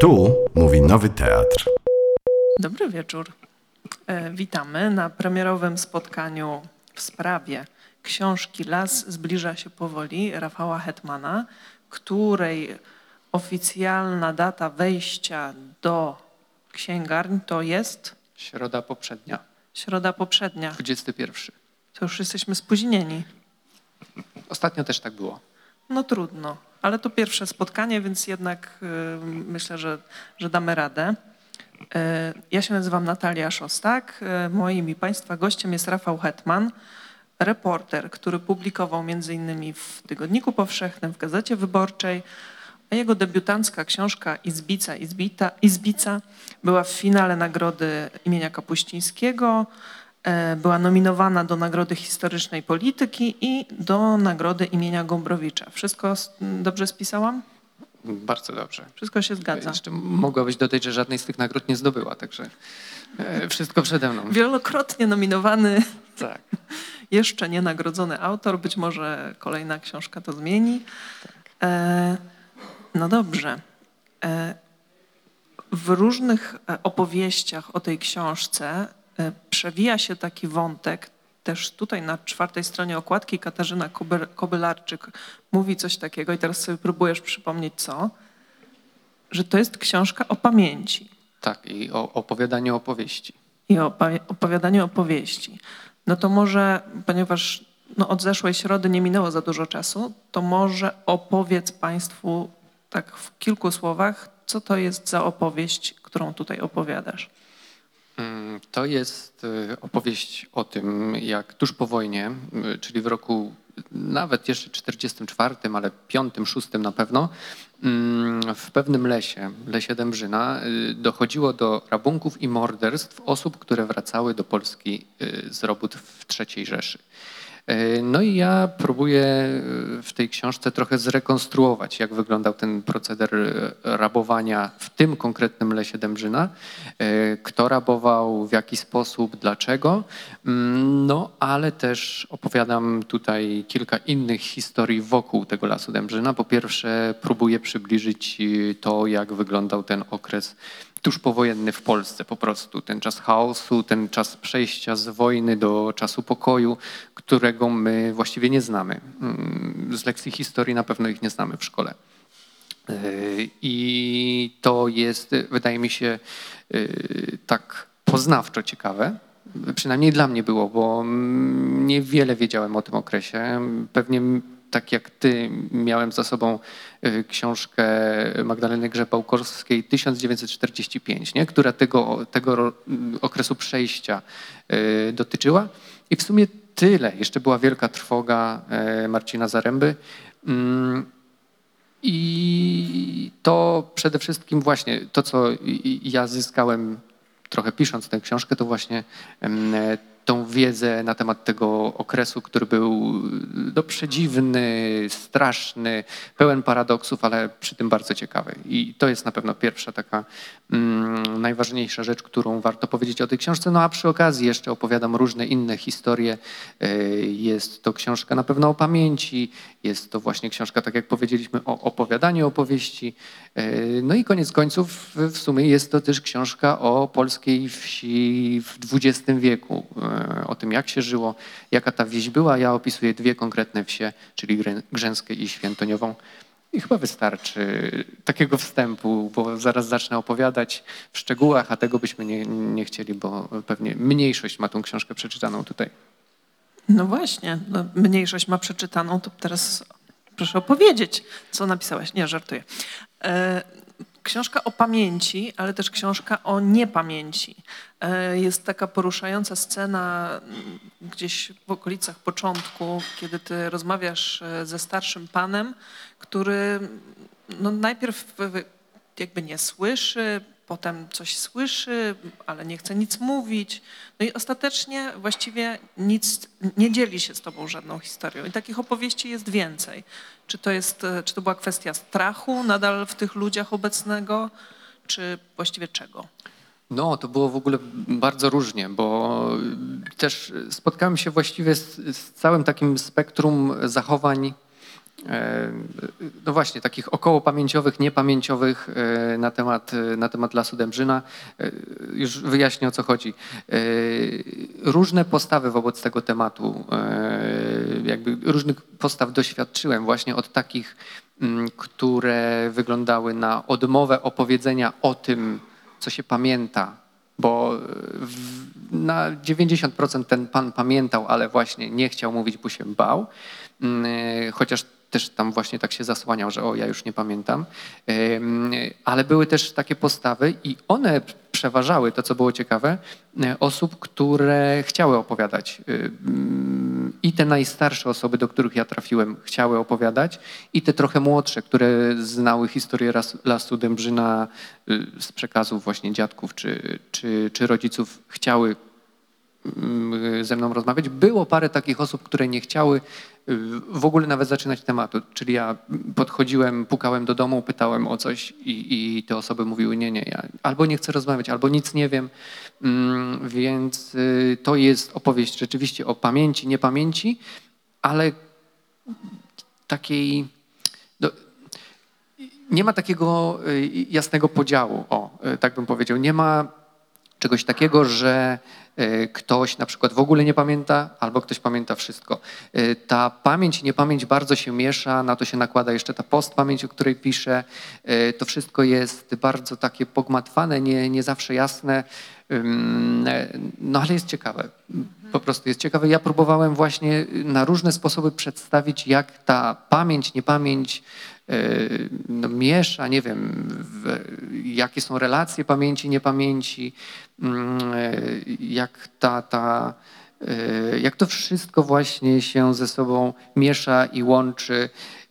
Tu mówi Nowy Teatr. Dobry wieczór. E, Witamy na premierowym spotkaniu w sprawie książki Las zbliża się powoli Rafała Hetmana, której oficjalna data wejścia do księgarni to jest Środa poprzednia, środa poprzednia. 21. To już jesteśmy spóźnieni. Ostatnio też tak było. No trudno, ale to pierwsze spotkanie, więc jednak y, myślę, że, że damy radę. Y, Ja się nazywam Natalia Szostak. Y, Moim i Państwa gościem jest Rafał Hetman, reporter, który publikował innymi w Tygodniku Powszechnym, w Gazecie Wyborczej, a jego debiutancka książka Izbica, Izbita, Izbica była w finale nagrody imienia Kapuścińskiego, była nominowana do Nagrody Historycznej Polityki i do Nagrody imienia Gombrowicza. Wszystko dobrze spisałam? Bardzo dobrze. Wszystko się zgadza. Jeszcze mogłabyś dodać, że żadnej z tych nagród nie zdobyła, także e, wszystko przede mną. Wielokrotnie nominowany, Tak. jeszcze nie nagrodzony autor. Być może kolejna książka to zmieni. E, no dobrze. E, w różnych e, opowieściach o tej książce e, przewija się taki wątek, też tutaj na czwartej stronie okładki Katarzyna Kobyl- Kobylarczyk mówi coś takiego i teraz sobie próbujesz przypomnieć co, że to jest książka o pamięci Tak, i o opowiadaniu opowieści. i o opowiadaniu opowieści. No to może, ponieważ no od zeszłej środy nie minęło za dużo czasu, to może opowiedz Państwu tak w kilku słowach, co to jest za opowieść, którą tutaj opowiadasz. Mm, To jest e, opowieść o tym, jak tuż po wojnie, e, czyli w roku nawet jeszcze 44, ale 5, 6 na pewno, mm, w pewnym lesie, lesie Dębrzyna, e, dochodziło do rabunków i morderstw osób, które wracały do Polski z robót w III Rzeszy. E, No i ja próbuję e, w tej książce trochę zrekonstruować, jak wyglądał ten proceder e, rabowania w tym konkretnym lesie Dębrzyna, kto rabował, w jaki sposób, dlaczego. Mm, No, ale też opowiadam tutaj kilka innych historii wokół tego lasu Dębrzyna. Po pierwsze, próbuję przybliżyć to, jak wyglądał ten okres tuż powojenny w Polsce po prostu. Ten czas chaosu, ten czas przejścia z wojny do czasu pokoju, którego my właściwie nie znamy. Mm, Z lekcji historii na pewno ich nie znamy w szkole. Yy, I to jest, wydaje mi się, yy, tak poznawczo ciekawe. Przynajmniej dla mnie było, bo mm, niewiele wiedziałem o tym okresie. Pewnie tak jak ty miałem za sobą książkę Magdaleny Grzebałkowskiej 1945, nie? która tego, tego ro- okresu przejścia yy, dotyczyła. I w sumie tyle. Jeszcze była wielka trwoga Marcina Zaręby. Mm, i to przede wszystkim właśnie to, co ja zyskałem trochę pisząc tę książkę, to właśnie e, tą wiedzę na temat tego okresu, który był no, przedziwny, straszny, pełen paradoksów, ale przy tym bardzo ciekawy. I to jest na pewno pierwsza taka mm, najważniejsza rzecz, którą warto powiedzieć o tej książce. No a przy okazji jeszcze opowiadam różne inne historie. E, Jest to książka na pewno o pamięci, jest to właśnie książka, tak jak powiedzieliśmy, o opowiadaniu opowieści. E, No i koniec końców w sumie jest to też książka o polskiej wsi w XX wieku, e, o tym jak się żyło, jaka ta wieś była. Ja opisuję dwie konkretne wsie, czyli Grzęskę i Świętoniową. I chyba wystarczy takiego wstępu, bo zaraz zacznę opowiadać w szczegółach, a tego byśmy nie, nie chcieli, bo pewnie mniejszość ma tą książkę przeczytaną tutaj. No właśnie, no mniejszość ma przeczytaną, to teraz proszę opowiedzieć, co napisałeś. Nie, żartuję. E, Książka o pamięci, ale też książka o niepamięci. E, Jest taka poruszająca scena mm, gdzieś w okolicach początku, kiedy ty rozmawiasz e, ze starszym panem, który no najpierw jakby nie słyszy, potem coś słyszy, ale nie chce nic mówić. No i ostatecznie właściwie nic nie dzieli się z tobą żadną historią. I takich opowieści jest więcej. Czy to, jest, e, czy to była kwestia strachu nadal w tych ludziach obecnego, czy właściwie czego? No, to było w ogóle bardzo różnie, bo też spotkałem się właściwie z, z całym takim spektrum zachowań e, no właśnie, takich około pamięciowych, niepamięciowych e, na temat, na temat Lasu Dębrzyna. E, Już wyjaśnię o co chodzi. Różne postawy wobec tego tematu, jakby różnych postaw doświadczyłem właśnie od takich, mm, które wyglądały na odmowę opowiedzenia o tym, co się pamięta, bo w, na 90% ten pan pamiętał, ale właśnie nie chciał mówić, bo się bał. Mm, e, Chociaż też tam właśnie tak się zasłaniał, że o, ja już nie pamiętam. Ale były też takie postawy i one przeważały, to co było ciekawe, e, osób, które chciały opowiadać. I te najstarsze osoby, do których ja trafiłem, chciały opowiadać, i te trochę młodsze, które znały historię Lasu Dębrzyna y, z przekazów właśnie dziadków czy, czy, czy rodziców, chciały ze mną rozmawiać. Było parę takich osób, które nie chciały y, w ogóle nawet zaczynać tematu. Czyli ja podchodziłem, pukałem do domu, pytałem o coś i, i te osoby mówiły nie, nie, ja albo nie chcę rozmawiać, albo nic nie wiem. Mm, Więc y, to jest opowieść rzeczywiście o pamięci, niepamięci, ale takiej... Do, nie ma takiego y, jasnego podziału, o, tak bym powiedział. Nie ma czegoś takiego, że y, ktoś na przykład w ogóle nie pamięta, albo ktoś pamięta wszystko. Y, Ta pamięć i niepamięć bardzo się miesza, na to się nakłada jeszcze ta postpamięć, o której piszę. Y, To wszystko jest bardzo takie pogmatwane, nie, nie zawsze jasne, no ale jest ciekawe. Po prostu jest ciekawe. Ja próbowałem właśnie na różne sposoby przedstawić, jak ta pamięć, niepamięć y, no, miesza, nie wiem, w, jakie są relacje pamięci, niepamięci, mm, y, jak ta, ta y, jak to wszystko właśnie się ze sobą miesza i łączy.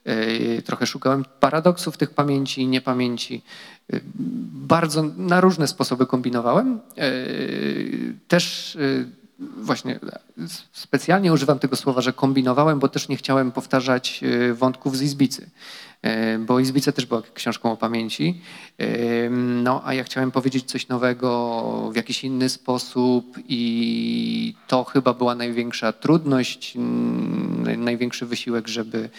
Y, Trochę szukałem paradoksów tych pamięci i niepamięci. Bardzo na różne sposoby kombinowałem. Też właśnie specjalnie używam tego słowa, że kombinowałem, bo też nie chciałem powtarzać wątków z Izbicy. Y, Bo Izbica też była książką o pamięci. Y, No, a ja chciałem powiedzieć coś nowego w jakiś inny sposób i to chyba była największa trudność, największy wysiłek, żeby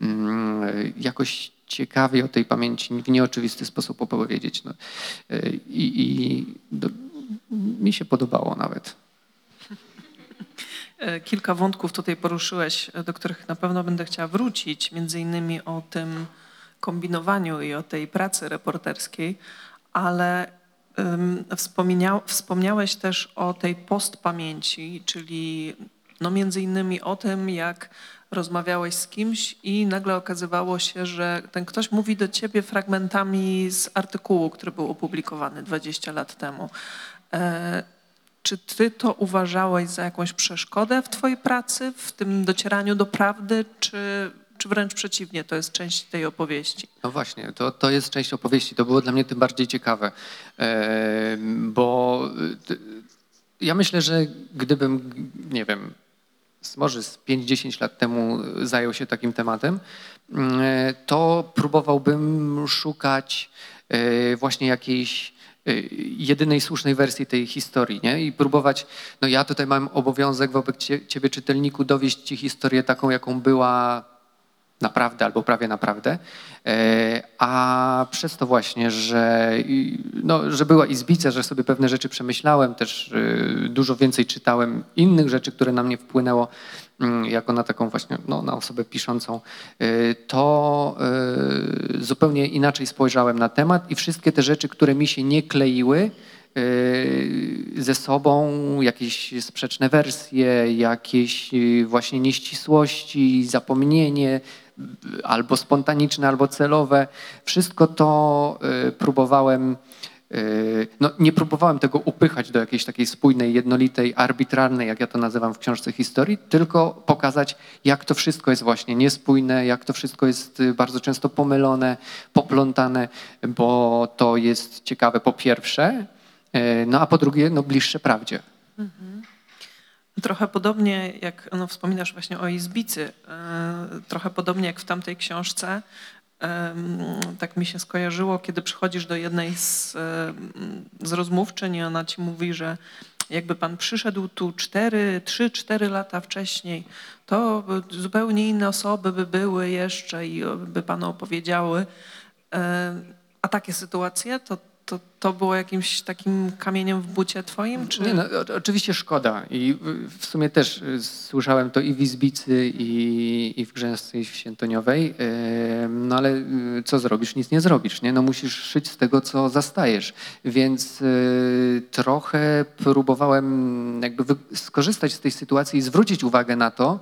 mm, jakoś ciekawie o tej pamięci w nieoczywisty sposób opowiedzieć. No. Y, I, i do, mi się podobało nawet. E, Kilka wątków tutaj poruszyłeś, e, do których na pewno będę chciała wrócić, między innymi o tym kombinowaniu i o tej pracy reporterskiej, ale wspomniał, wspomniałeś też o tej postpamięci, czyli no między innymi o tym, jak rozmawiałeś z kimś i nagle okazywało się, że ten ktoś mówi do ciebie fragmentami z artykułu, który był opublikowany 20 lat temu. E, czy ty to uważałeś za jakąś przeszkodę w twojej pracy, w tym docieraniu do prawdy, czy, czy wręcz przeciwnie, to jest część tej opowieści? No właśnie, to, to jest część opowieści. To było dla mnie tym bardziej ciekawe, bo e, ja myślę, że gdybym, nie wiem, może z 5-10 lat temu zajął się takim tematem, mm, e, to próbowałbym szukać właśnie jakiejś jedynej słusznej wersji tej historii, nie? I próbować, no ja tutaj mam obowiązek wobec cie- ciebie, czytelniku, dowieść ci historię taką, jaką była naprawdę albo prawie naprawdę, E, a przez to właśnie, że, no, że była izbica, że sobie pewne rzeczy przemyślałem, też e, dużo więcej czytałem innych rzeczy, które na mnie wpłynęło jako na taką właśnie, no, na osobę piszącą, e, to e, zupełnie inaczej spojrzałem na temat i wszystkie te rzeczy, które mi się nie kleiły, e, ze sobą, jakieś sprzeczne wersje, jakieś właśnie nieścisłości, zapomnienie, albo spontaniczne, albo celowe. Wszystko to y, próbowałem, y, no nie próbowałem tego upychać do jakiejś takiej spójnej, jednolitej, arbitralnej, jak ja to nazywam w książce historii, tylko pokazać, jak to wszystko jest właśnie niespójne, jak to wszystko jest y, bardzo często pomylone, poplątane, bo to jest ciekawe po pierwsze, y, no a po drugie, no bliższe prawdzie. Trochę podobnie jak no, wspominasz właśnie o Izbicy, e, trochę podobnie jak w tamtej książce, tak mi się skojarzyło, kiedy przychodzisz do jednej z, z rozmówczyń ona ci mówi, że jakby pan przyszedł tu 4, 3-4 lata wcześniej, to zupełnie inne osoby by były jeszcze i by panu opowiedziały. A takie sytuacje, to, to, to było jakimś takim kamieniem w bucie twoim? Czy... Nie, no, oczywiście szkoda i w sumie też y, słyszałem to i w Izbicy i, i w Grzęsce i w Świętoniowej, Ym, no ale y, co zrobisz? Nic nie zrobisz, nie? No musisz szyć z tego, co zastajesz, więc y, trochę próbowałem jakby skorzystać z tej sytuacji i zwrócić uwagę na to,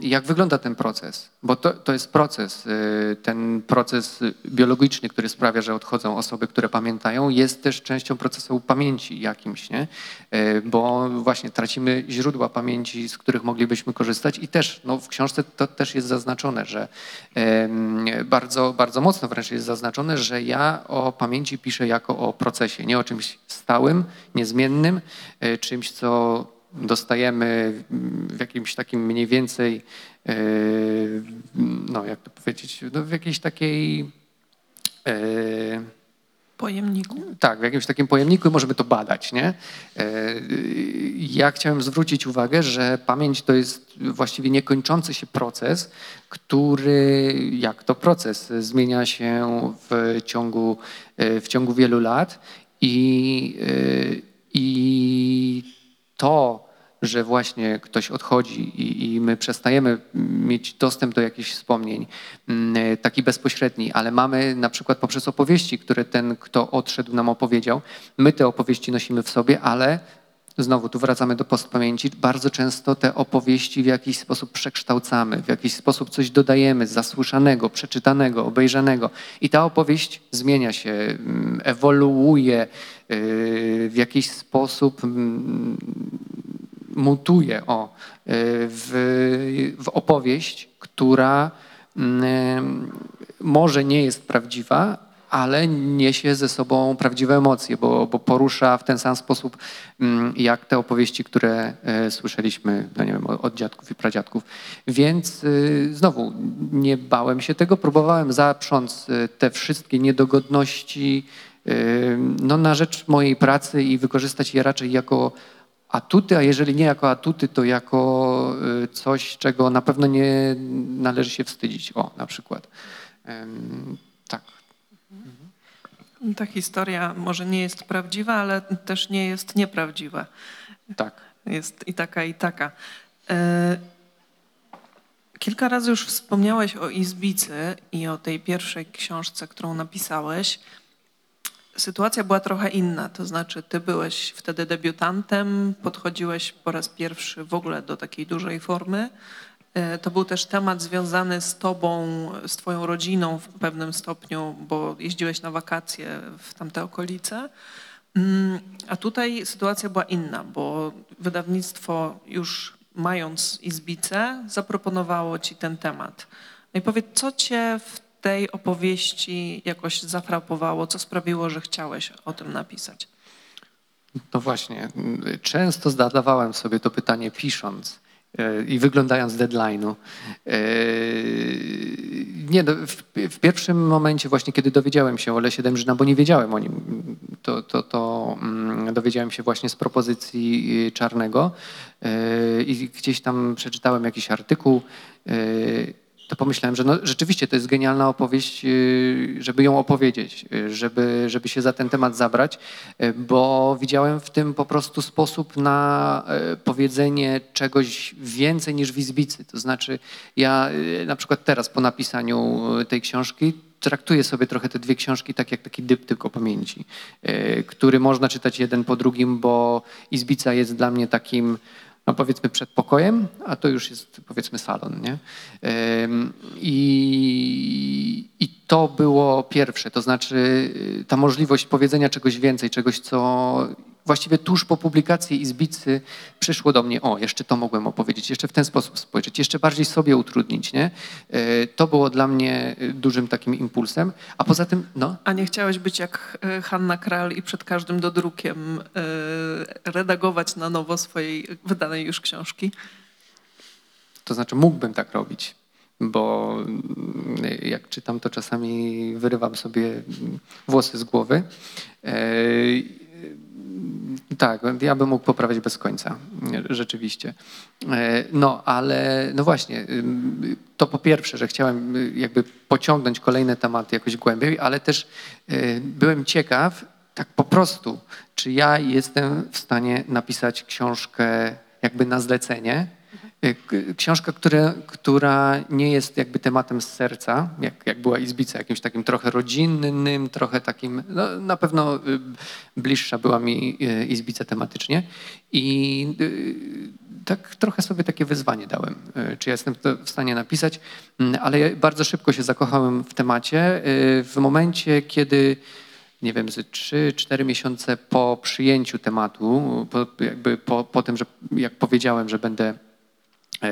jak wygląda ten proces, bo to, to jest proces, y, ten proces biologiczny, który sprawia, że odchodzą osoby, które pamiętają, jest też częścią procesu pamięci jakimś, nie? Y, bo właśnie tracimy źródła pamięci, z których moglibyśmy korzystać i też no, w książce to też jest zaznaczone, że bardzo, bardzo mocno wręcz jest zaznaczone, że ja o pamięci piszę jako o procesie, nie o czymś stałym, niezmiennym, y, czymś, co dostajemy w jakimś takim mniej więcej, e, no jak to powiedzieć, no w jakiejś takiej, e, Pojemniku? tak, w jakimś takim pojemniku i możemy to badać, nie? E, Ja chciałem zwrócić uwagę, że pamięć to jest właściwie niekończący się proces, który, jak to proces, zmienia się w ciągu, w ciągu wielu lat i, i to, że właśnie ktoś odchodzi i, i my przestajemy mieć dostęp do jakichś wspomnień, mm, taki bezpośredni, ale mamy na przykład poprzez opowieści, które ten, kto odszedł, nam opowiedział, my te opowieści nosimy w sobie, ale znowu tu wracamy do postpamięci, bardzo często te opowieści w jakiś sposób przekształcamy, w jakiś sposób coś dodajemy zasłyszanego, przeczytanego, obejrzanego i ta opowieść zmienia się, mm, ewoluuje yy, w jakiś sposób mm, mutuje o, y, w, w opowieść, która mm, może nie jest prawdziwa, ale niesie ze sobą prawdziwe emocje, bo, bo porusza w ten sam sposób, mm, jak te opowieści, które e, słyszeliśmy no nie wiem, od dziadków i pradziadków. Więc y, znowu nie bałem się tego, próbowałem zaprząc y, te wszystkie niedogodności y, no, na rzecz mojej pracy i wykorzystać je raczej jako atuty, a jeżeli nie jako atuty, to jako y, coś, czego na pewno nie należy się wstydzić. O, na przykład. Tak. Ta historia może nie jest prawdziwa, ale też nie jest nieprawdziwa. Tak. Jest i taka, i taka. E, Kilka razy już wspomniałeś o Izbicy i o tej pierwszej książce, którą napisałeś. Sytuacja była trochę inna, to znaczy ty byłeś wtedy debiutantem, podchodziłeś po raz pierwszy w ogóle do takiej dużej formy. E, To był też temat związany z tobą, z twoją rodziną w pewnym stopniu, bo jeździłeś na wakacje w tamte okolice. Mm, A tutaj sytuacja była inna, bo wydawnictwo już mając Izbicę zaproponowało ci ten temat. No i powiedz, co cię w tej opowieści jakoś zafrapowało, co sprawiło, że chciałeś o tym napisać? No właśnie. Często zadawałem sobie to pytanie pisząc e, i wyglądając deadline'u. E, Nie, no, w, w pierwszym momencie właśnie, kiedy dowiedziałem się o Lesie Dębrzyna, bo nie wiedziałem o nim, to, to, to mm, dowiedziałem się właśnie z propozycji y, Czarnego e, i gdzieś tam przeczytałem jakiś artykuł, e, to pomyślałem, że no, rzeczywiście to jest genialna opowieść, yy, żeby ją opowiedzieć, yy, żeby, żeby się za ten temat zabrać, yy, bo widziałem w tym po prostu sposób na powiedzenie czegoś więcej niż w Izbicy. To znaczy ja na przykład teraz po napisaniu tej książki traktuję sobie trochę te dwie książki tak jak taki dyptyk o pamięci, który można czytać jeden po drugim, bo Izbica jest dla mnie takim no powiedzmy przed pokojem, a to już jest powiedzmy salon, nie? I, I to było pierwsze, to znaczy y, ta możliwość powiedzenia czegoś więcej, czegoś, co właściwie tuż po publikacji Izbicy przyszło do mnie, o, jeszcze to mogłem opowiedzieć, jeszcze w ten sposób spojrzeć, jeszcze bardziej sobie utrudnić, nie? Y, To było dla mnie y, dużym takim impulsem, a poza tym, no, A nie chciałeś być jak Hanna Kral i przed każdym dodrukiem redagować na nowo swojej wydanej już książki? To znaczy mógłbym tak robić, bo mm, jak czytam, to czasami wyrywam sobie włosy z głowy. E, Tak, ja bym mógł poprawiać bez końca, rzeczywiście. E, No, ale no właśnie, to po pierwsze, że chciałem y, jakby pociągnąć kolejne tematy jakoś głębiej, ale też y, byłem ciekaw, tak po prostu, czy ja jestem w stanie napisać książkę jakby na zlecenie, Książka, która, która nie jest jakby tematem z serca, jak, jak była Izbica, jakimś takim trochę rodzinnym, trochę takim, no, na pewno y, bliższa była mi y, Izbica tematycznie i y, tak trochę sobie takie wyzwanie dałem, y, czy ja jestem w stanie napisać, Mm, ale ja bardzo szybko się zakochałem w temacie. y, W momencie, kiedy nie wiem, ze 3-4 miesiące po przyjęciu tematu, po, jakby po, po tym, że jak powiedziałem, że będę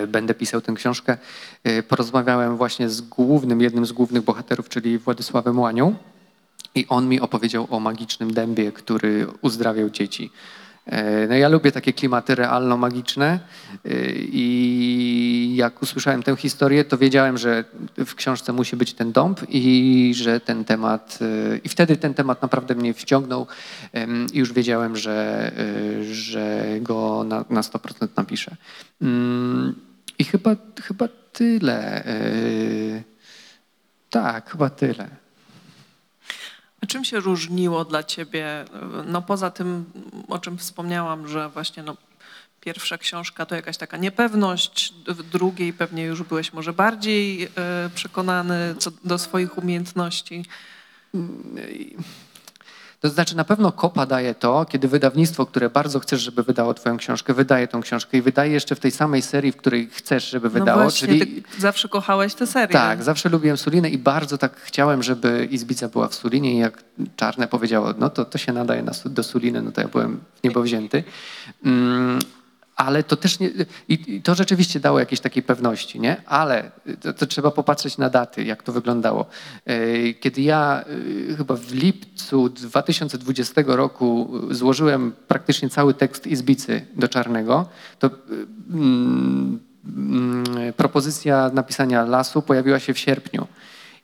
będę pisał tę książkę, e, porozmawiałem właśnie z głównym, jednym z głównych bohaterów, czyli Władysławem Łanią i on mi opowiedział o magicznym dębie, który uzdrawiał dzieci. E, No ja lubię takie klimaty realno-magiczne e, i jak usłyszałem tę historię, to wiedziałem, że w książce musi być ten dąb i że ten temat, e, i wtedy ten temat naprawdę mnie wciągnął i już wiedziałem, że, że go na, na 100% napiszę. Mm, I chyba, chyba tyle. Tak, chyba tyle. Czym się różniło dla ciebie, no poza tym, o czym wspomniałam, że właśnie no, pierwsza książka to jakaś taka niepewność, w drugiej pewnie już byłeś może bardziej e, przekonany co do swoich umiejętności. To znaczy na pewno kopa daje to, kiedy wydawnictwo, które bardzo chcesz, żeby wydało twoją książkę, wydaje tą książkę i wydaje jeszcze w tej samej serii, w której chcesz, żeby wydało, no właśnie, czyli ty zawsze kochałeś tę serię. tak, zawsze lubiłem Sulinę i bardzo tak chciałem, żeby Izbica była w Sulinie i jak Czarne powiedziało, no to to się nadaje na, do Suliny, no to ja byłem w niebo wzięty. Mm, ale to też nie, i, to rzeczywiście dało jakiejś takiej pewności, nie? Ale to, to trzeba popatrzeć na daty, jak to wyglądało. E, Kiedy ja e, chyba w lipcu 2020 roku złożyłem praktycznie cały tekst Izbicy do Czarnego, to mm, mm, propozycja napisania lasu pojawiła się w sierpniu.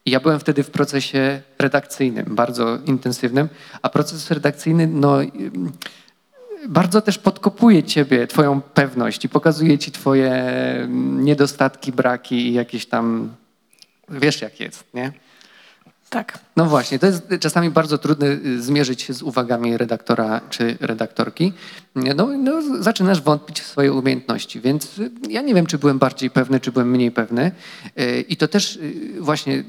I ja byłem wtedy w procesie redakcyjnym, bardzo intensywnym, a proces redakcyjny, no, bardzo też podkopuje ciebie, twoją pewność i pokazuje ci twoje mm, niedostatki, braki i jakieś tam, wiesz jak jest, nie? Tak. No właśnie, to jest czasami bardzo trudne y, zmierzyć się z uwagami redaktora czy redaktorki. No, no, zaczynasz wątpić w swoje umiejętności, więc y, ja nie wiem, czy byłem bardziej pewny, czy byłem mniej pewny. Y, I to też właśnie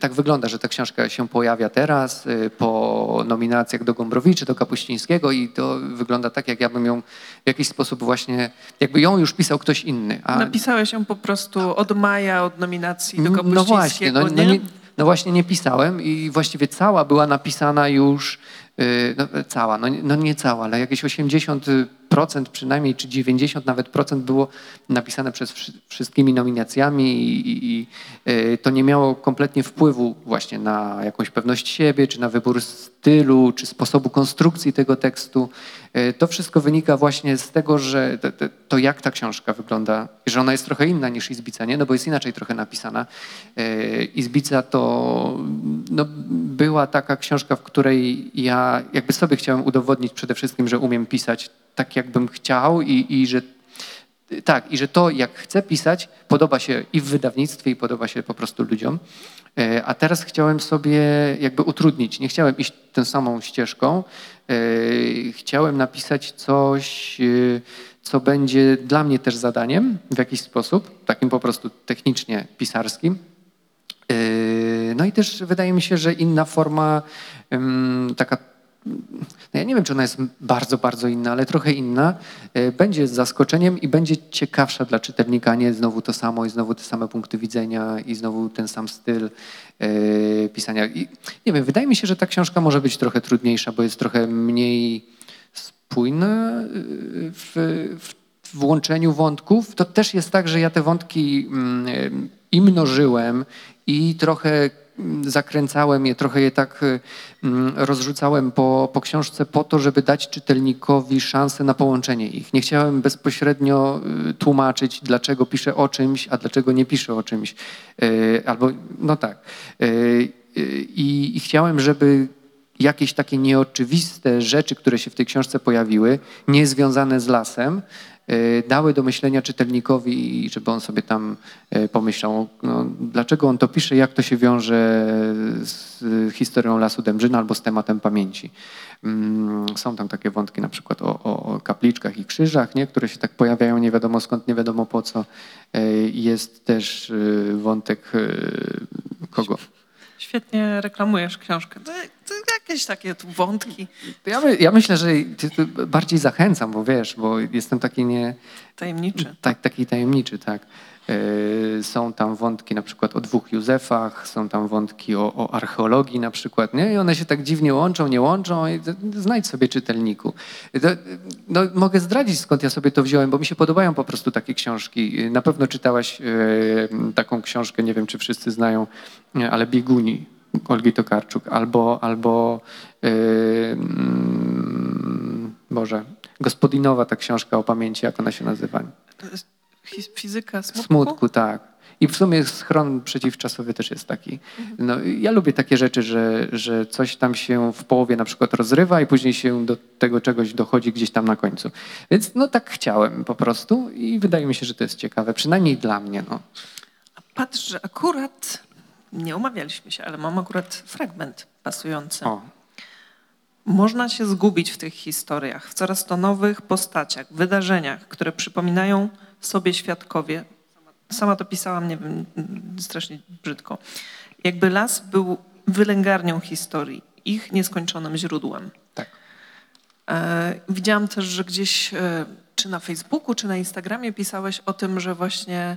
tak wygląda, że ta książka się pojawia teraz po nominacjach do Gombrowiczy, do Kapuścińskiego i to wygląda tak, jak ja bym ją w jakiś sposób właśnie, jakby ją już pisał ktoś inny. A Napisałeś ją po prostu od maja, od nominacji do no Kapuścińskiego, właśnie, no, no, nie? No właśnie nie pisałem i właściwie cała była napisana już, yy, no, cała, no, no nie cała, ale jakieś 80% przynajmniej, czy 90 nawet procent było napisane przez wszy- wszystkimi nominacjami i, i, i yy, to nie miało kompletnie wpływu właśnie na jakąś pewność siebie, czy na wybór stylu, czy sposobu konstrukcji tego tekstu. Yy, To wszystko wynika właśnie z tego, że to, jak ta książka wygląda, że ona jest trochę inna niż Izbica, nie? No bo jest inaczej trochę napisana. Yy, Izbica to no, była taka książka, w której ja jakby sobie chciałem udowodnić przede wszystkim, że umiem pisać tak, jakbym chciał i, i że tak, i że to, jak chcę pisać, podoba się i w wydawnictwie, i podoba się po prostu ludziom. E, A teraz chciałem sobie jakby utrudnić. Nie chciałem iść tą samą ścieżką. E, Chciałem napisać coś, e, co będzie dla mnie też zadaniem w jakiś sposób, takim po prostu technicznie pisarskim. No i też wydaje mi się, że inna forma, taka, no ja nie wiem, czy ona jest bardzo, bardzo inna, ale trochę inna, yy, będzie z zaskoczeniem i będzie ciekawsza dla czytelnika, a nie znowu to samo i znowu te same punkty widzenia i znowu ten sam styl yy, pisania. I nie wiem, wydaje mi się, że ta książka może być trochę trudniejsza, bo jest trochę mniej spójna yy, w, w łączeniu wątków, to też jest tak, że ja te wątki mm, i mnożyłem i trochę zakręcałem je, trochę je tak mm, rozrzucałem po, po książce po to, żeby dać czytelnikowi szansę na połączenie ich. Nie chciałem bezpośrednio y, tłumaczyć, dlaczego piszę o czymś, a dlaczego nie piszę o czymś. Y, Albo, no tak. Y, y, I, i chciałem, żeby jakieś takie nieoczywiste rzeczy, które się w tej książce pojawiły, niezwiązane z lasem, y, dały do myślenia czytelnikowi, żeby on sobie tam y, pomyślał, no, dlaczego on to pisze, jak to się wiąże z historią Lasu Dębrzyna albo z tematem pamięci. Mm, Są tam takie wątki na przykład o, o, kapliczkach i krzyżach, nie? które się tak pojawiają nie wiadomo skąd, nie wiadomo po co. Y, Jest też y, wątek y, kogo? Świetnie reklamujesz książkę. To, jakieś takie tu wątki Ja, my, ja myślę, że bardziej zachęcam, bo wiesz, bo jestem taki nie, tajemnicze. tak, taki tajemniczy, tak. Yy, Są tam wątki na przykład o dwóch Józefach, są tam wątki o, o archeologii na przykład, nie? I one się tak dziwnie łączą, nie łączą. Znajdź sobie czytelniku. No, mogę zdradzić skąd ja sobie to wziąłem, bo mi się podobają po prostu takie książki. Na pewno czytałaś yy, taką książkę, nie wiem czy wszyscy znają, nie, ale Bieguni Olgi Tokarczuk, albo, albo yy, mm, Boże, Gospodinowa ta książka o pamięci, jak ona się nazywa? Fizyka smutku? Smutku, tak. I w sumie schron przeciwczasowy też jest taki. No, ja lubię takie rzeczy, że, że coś tam się w połowie na przykład rozrywa i później się do tego czegoś dochodzi gdzieś tam na końcu. Więc no tak chciałem po prostu i wydaje mi się, że to jest ciekawe, przynajmniej dla mnie. No. Patrz, że akurat nie umawialiśmy się, ale mam akurat fragment pasujący. O, Można się zgubić w tych historiach, w coraz to nowych postaciach, wydarzeniach, które przypominają sobie świadkowie. Sama to pisałam, nie wiem, strasznie brzydko. Jakby las był wylęgarnią historii, ich nieskończonym źródłem. tak. E, widziałam też, że gdzieś, e, czy na Facebooku, czy na Instagramie pisałeś o tym, że właśnie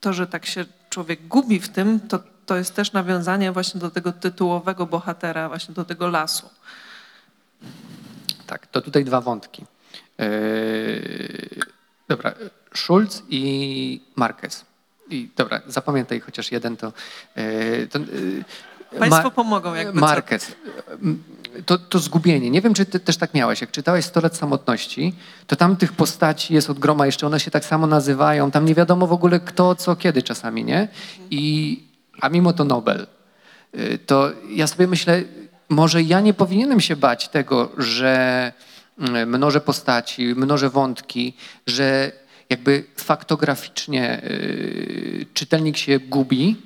to, że tak się człowiek gubi w tym, to, to jest też nawiązanie właśnie do tego tytułowego bohatera, właśnie do tego lasu. Tak, to tutaj dwa wątki. Yy, dobra, Schulz i Marquez. I dobra, zapamiętaj chociaż jeden to. Yy, to yy, Państwo Ma- pomogą, jakby. Marquez. To, to zgubienie. Nie wiem, czy ty też tak miałeś. Jak czytałeś 100 lat samotności, to tam tych postaci jest od groma, jeszcze one się tak samo nazywają. Tam nie wiadomo w ogóle kto, co, kiedy czasami, nie? I, a mimo to Nobel. Y, To ja sobie myślę, może ja nie powinienem się bać tego, że mm, mnożę postaci, mnożę wątki, że jakby faktograficznie y, czytelnik się gubi,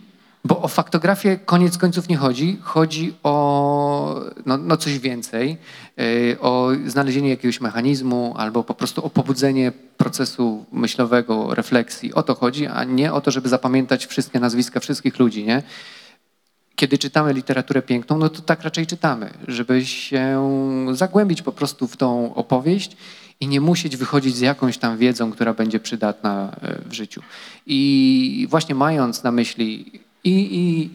bo o faktografię koniec końców nie chodzi. Chodzi o no, no coś więcej, y, o znalezienie jakiegoś mechanizmu albo po prostu o pobudzenie procesu myślowego, refleksji. O to chodzi, a nie o to, żeby zapamiętać wszystkie nazwiska wszystkich ludzi, nie? Kiedy czytamy literaturę piękną, no to tak raczej czytamy, żeby się zagłębić po prostu w tą opowieść i nie musieć wychodzić z jakąś tam wiedzą, która będzie przydatna e, w życiu. I właśnie mając na myśli i, i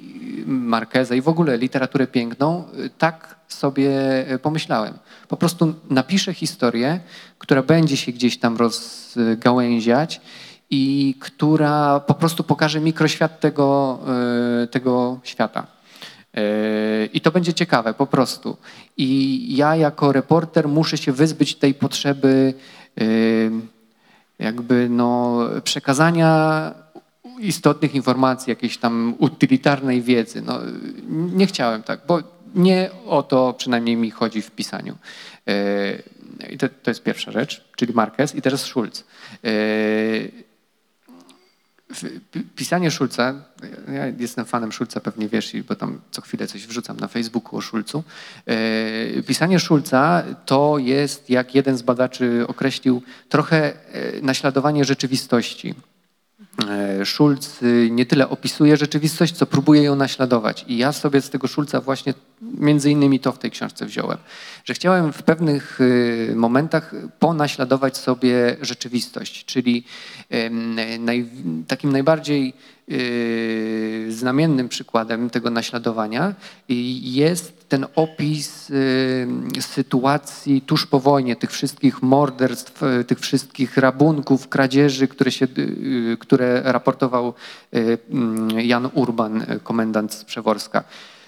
i w ogóle literaturę piękną, y, tak sobie y, pomyślałem. Po prostu napiszę historię, która będzie się gdzieś tam rozgałęziać i która po prostu pokaże mikroświat tego, y, tego świata. I to będzie ciekawe po prostu. I ja jako reporter muszę się wyzbyć tej potrzeby jakby no, przekazania istotnych informacji, jakiejś tam utylitarnej wiedzy. No, nie chciałem tak, bo nie o to przynajmniej mi chodzi w pisaniu. Yy, I to, to jest pierwsza rzecz, czyli Marquez i teraz Schulz. Pi- Pisanie Szulca, ja jestem fanem Szulca, pewnie wiesz, bo tam co chwilę coś wrzucam na Facebooku o Szulcu. E, Pisanie Szulca to jest, jak jeden z badaczy określił, trochę e, naśladowanie rzeczywistości. E, Schulz y, nie tyle opisuje rzeczywistość, co próbuje ją naśladować. I ja sobie z tego Schulza właśnie między innymi to w tej książce wziąłem, że chciałem w pewnych y, momentach ponaśladować sobie rzeczywistość, czyli takim najbardziej znamiennym przykładem tego naśladowania jest ten opis y, sytuacji tuż po wojnie, tych wszystkich morderstw, y, tych wszystkich rabunków, kradzieży, które, się, które raportował mm, Jan Urban, komendant z Przeworska.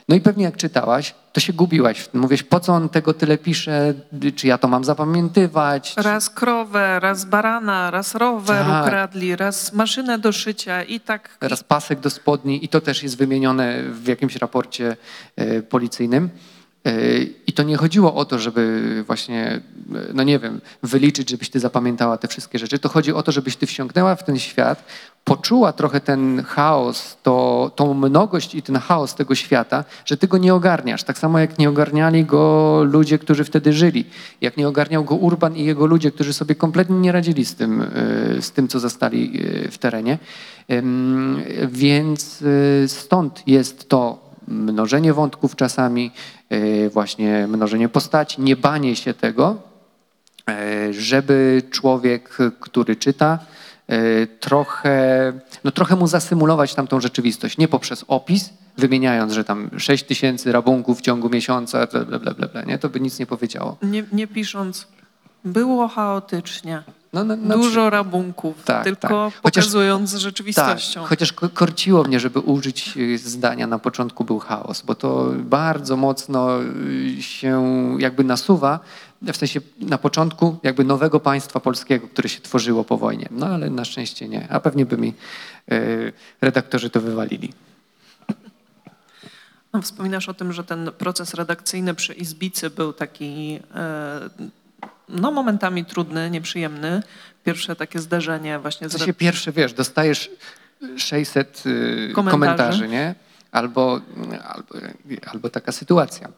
No i pewnie jak czytałaś, to się gubiłaś. Mówisz, po co on tego tyle pisze, czy ja to mam zapamiętywać? Raz krowę, raz barana, raz rower Tak. ukradli, raz maszynę do szycia i tak. Teraz pasek do spodni i to też jest wymienione w jakimś raporcie e, policyjnym. Yy, I to nie chodziło o to, żeby właśnie, yy, no nie wiem, wyliczyć, żebyś ty zapamiętała te wszystkie rzeczy. To chodzi o to, żebyś ty wsiąknęła w ten świat, poczuła trochę ten chaos, to, tą mnogość i ten chaos tego świata, że ty go nie ogarniasz. Tak samo jak nie ogarniali go ludzie, którzy wtedy żyli. Jak nie ogarniał go Urban i jego ludzie, którzy sobie kompletnie nie radzili z tym, yy, z tym co zastali w terenie. Więc stąd jest to mnożenie wątków czasami, yy, właśnie mnożenie postaci, nie banie się tego, yy, żeby człowiek, który czyta, yy, trochę, no trochę mu zasymulować tamtą rzeczywistość, nie poprzez opis, wymieniając, że tam 6 tysięcy rabunków w ciągu miesiąca, bla, bla, bla, bla, nie? to by nic nie powiedziało. Nie, nie pisząc, było chaotycznie, No, no, na dużo rabunków, Tak, tylko tak. Chociaż- pokazując Tak, rzeczywistością. chociaż ko- korciło mnie, żeby użyć y, zdania na początku był chaos, bo to bardzo mocno y, się jakby nasuwa, w sensie na początku jakby nowego państwa polskiego, które się tworzyło po wojnie. No ale na szczęście nie, a pewnie by mi y, redaktorzy to wywalili. No, wspominasz o tym, że ten proces redakcyjny przy Izbicy był taki e, no, momentami trudny, nieprzyjemny. Pierwsze takie zderzenie właśnie W sensie pierwsze, wiesz, dostajesz 600 y, Komentarzy. komentarzy, nie? Albo, albo, albo taka sytuacja.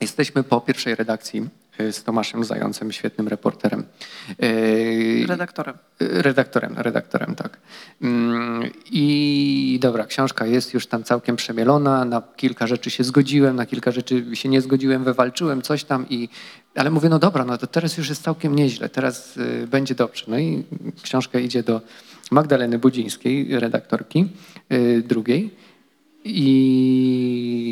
Jesteśmy po pierwszej redakcji y, z Tomaszem Zającem, świetnym reporterem. Y, redaktorem. Redaktorem, redaktorem, tak. Mm, I dobra, książka jest już tam całkiem przemielona, na kilka rzeczy się zgodziłem, na kilka rzeczy się nie zgodziłem, wywalczyłem coś tam i ale mówię, no dobra, no to teraz już jest całkiem nieźle, teraz y, będzie dobrze. No i książka idzie do Magdaleny Budzińskiej, redaktorki y, drugiej i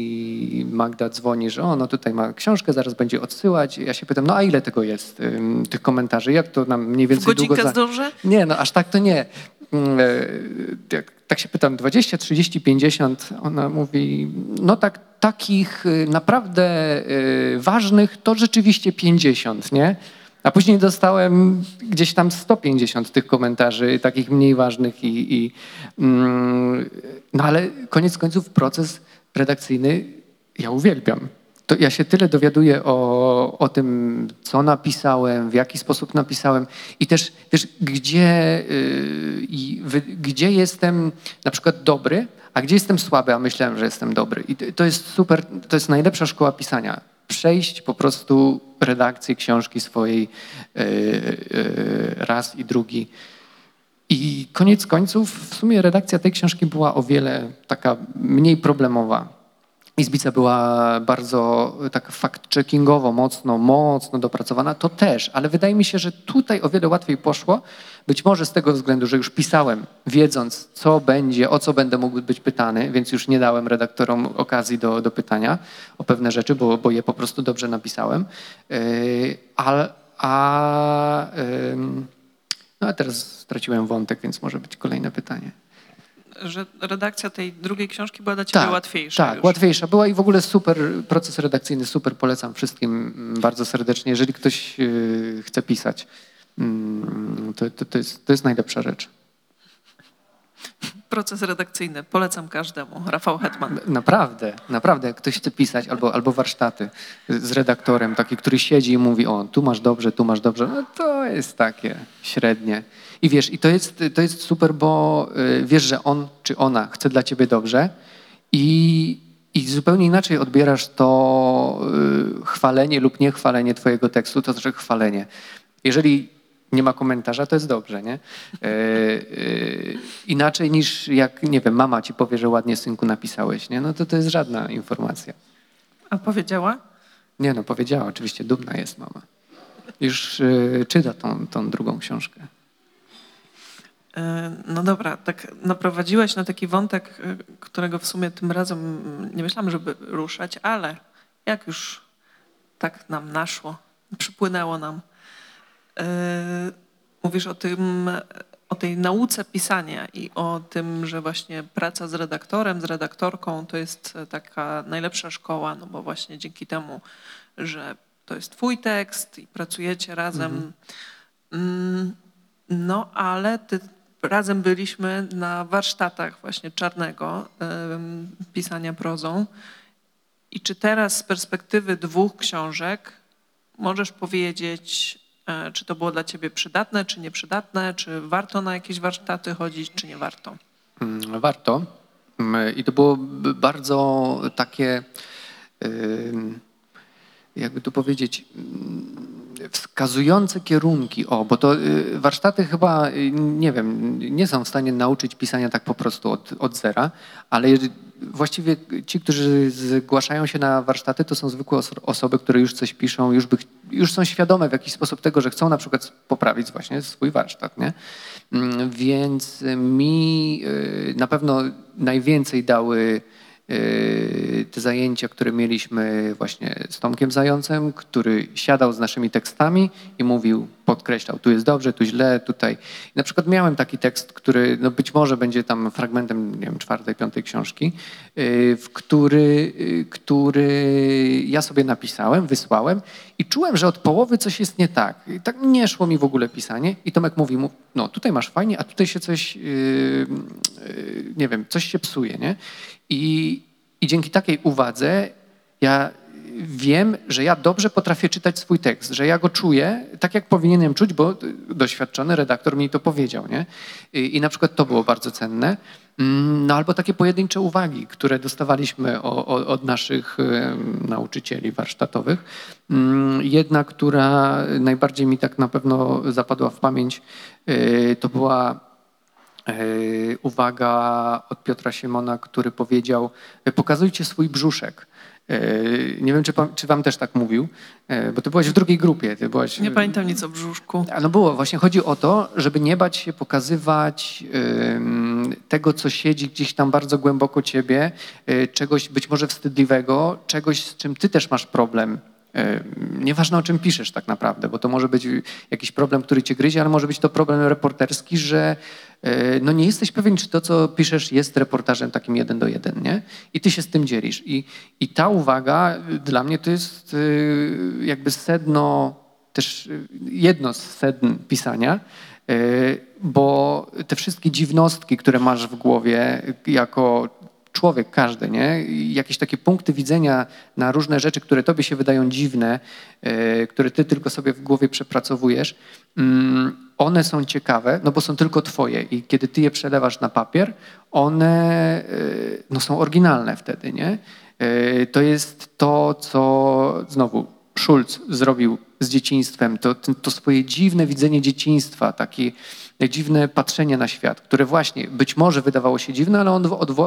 Magda dzwoni, że o, no tutaj ma książkę, zaraz będzie odsyłać. Ja się pytam, no a ile tego jest, ym, tych komentarzy, jak to nam mniej więcej długo... godzinkę za- zdążę? nie, no aż tak to nie. Mm, e, tak się pytam, 20, 30, 50? Ona mówi, no tak, takich y, naprawdę y, ważnych to rzeczywiście 50, nie? A później dostałem gdzieś tam 150 tych komentarzy, takich mniej ważnych i, i mm, no ale koniec końców proces redakcyjny ja uwielbiam. To ja się tyle dowiaduję o, o tym, co napisałem, w jaki sposób napisałem i też wiesz, gdzie, yy, gdzie jestem na przykład dobry, a gdzie jestem słaby, a myślałem, że jestem dobry. I to jest super, to jest najlepsza szkoła pisania. Przejść po prostu redakcję książki swojej yy, yy, raz i drugi. I koniec końców w sumie redakcja tej książki była o wiele taka mniej problemowa. Izbica była bardzo tak fact-checkingowo, mocno, mocno dopracowana, to też, ale wydaje mi się, że tutaj o wiele łatwiej poszło, być może z tego względu, że już pisałem, wiedząc co będzie, o co będę mógł być pytany, więc już nie dałem redaktorom okazji do, do pytania o pewne rzeczy, bo, bo je po prostu dobrze napisałem. Yy, a, a, ym, no a teraz straciłem wątek, więc może być kolejne pytanie. Że redakcja tej drugiej książki była dla ciebie łatwiejsza Tak, już. łatwiejsza. Była i w ogóle super proces redakcyjny, super polecam wszystkim bardzo serdecznie. Jeżeli ktoś yy, chce pisać, mm, to, to, to, jest, to jest najlepsza rzecz. Proces redakcyjny, polecam każdemu. Rafał Hetman. Naprawdę, naprawdę, jak ktoś chce pisać, albo, albo warsztaty z redaktorem, taki, który siedzi i mówi, o, tu masz dobrze, tu masz dobrze, no to jest takie średnie. I wiesz, i to jest, to jest super, bo y, wiesz, że on czy ona chce dla ciebie dobrze i, i zupełnie inaczej odbierasz to y, chwalenie lub niechwalenie twojego tekstu, to znaczy chwalenie. Jeżeli nie ma komentarza, to jest dobrze, nie? E, inaczej niż jak, nie wiem, mama ci powie, że ładnie synku napisałeś, nie? No to to jest żadna informacja. A powiedziała? Nie no, powiedziała, oczywiście dumna jest mama. Już e, czyta tą, tą drugą książkę. E, No dobra, tak naprowadziłeś na taki wątek, e, którego w sumie tym razem nie myślałam, żeby ruszać, ale jak już tak nam naszło, przypłynęło nam. E, Mówisz o tym, o tej nauce pisania i o tym, że właśnie praca z redaktorem, z redaktorką to jest taka najlepsza szkoła, no bo właśnie dzięki temu, że to jest twój tekst i pracujecie razem. Mm, No, ale ty, razem byliśmy na warsztatach właśnie Czarnego, pisania prozą I czy teraz z perspektywy dwóch książek możesz powiedzieć, e, czy to było dla ciebie przydatne, czy nieprzydatne, czy warto na jakieś warsztaty chodzić, czy nie warto? Mm, Warto. Mm, I to było bardzo takie, jakby tu powiedzieć, mm, wskazujące kierunki. O, bo to y, warsztaty chyba, y, nie wiem, nie są w stanie nauczyć pisania tak po prostu od, od zera, ale właściwie ci, którzy zgłaszają się na warsztaty, to są zwykłe oso- osoby, które już coś piszą, już, by, już są świadome w jakiś sposób tego, że chcą na przykład poprawić właśnie swój warsztat. Nie? Mm, Więc mi y, na pewno najwięcej dały te zajęcia, które mieliśmy właśnie z Tomkiem Zającem, który siadał z naszymi tekstami i mówił, podkreślał, tu jest dobrze, tu źle, tutaj. I na przykład miałem taki tekst, który no być może będzie tam fragmentem, nie wiem, czwartej, piątej książki, y, w który, y, który ja sobie napisałem, wysłałem i czułem, że od połowy coś jest nie tak. I tak nie szło mi w ogóle pisanie i Tomek mówi mu, no tutaj masz fajnie, a tutaj się coś, yy, nie wiem, coś się psuje, nie? I, I dzięki takiej uwadze ja wiem, że ja dobrze potrafię czytać swój tekst, że ja go czuję tak, jak powinienem czuć, bo doświadczony redaktor mi to powiedział, nie? I, na przykład to było bardzo cenne. Mm, No albo takie pojedyncze uwagi, które dostawaliśmy o, o, od naszych nauczycieli warsztatowych. Mm, Jedna, która najbardziej mi tak na pewno zapadła w pamięć, y, to była y, uwaga od Piotra Siemona, który powiedział: Pokazujcie swój brzuszek. Y, Nie wiem, czy, czy wam też tak mówił, y, bo ty byłaś w drugiej grupie. Ty byłaś, Nie pamiętam nic o brzuszku. No było, właśnie chodzi o to, żeby nie bać się pokazywać tego, co siedzi gdzieś tam bardzo głęboko ciebie, y, czegoś być może wstydliwego, czegoś, z czym ty też masz problem. Nieważne o czym piszesz tak naprawdę, bo to może być jakiś problem, który cię gryzie, ale może być to problem reporterski, że no nie jesteś pewien, czy to, co piszesz, jest reportażem takim jeden do jeden, nie? I ty się z tym dzielisz. I, i ta uwaga y, dla mnie to jest y, jakby sedno też y, jedno z sedn pisania, bo te wszystkie dziwnostki, które masz w głowie jako człowiek każdy, nie? Jakieś takie punkty widzenia na różne rzeczy, które tobie się wydają dziwne, y, które ty tylko sobie w głowie przepracowujesz, mm, one są ciekawe, no bo są tylko twoje i kiedy ty je przelewasz na papier, one y, no, są oryginalne wtedy, nie? Y, To jest to, co znowu Schulz zrobił z dzieciństwem, to, to swoje dziwne widzenie dzieciństwa, takie dziwne patrzenie na świat, które właśnie być może wydawało się dziwne, ale on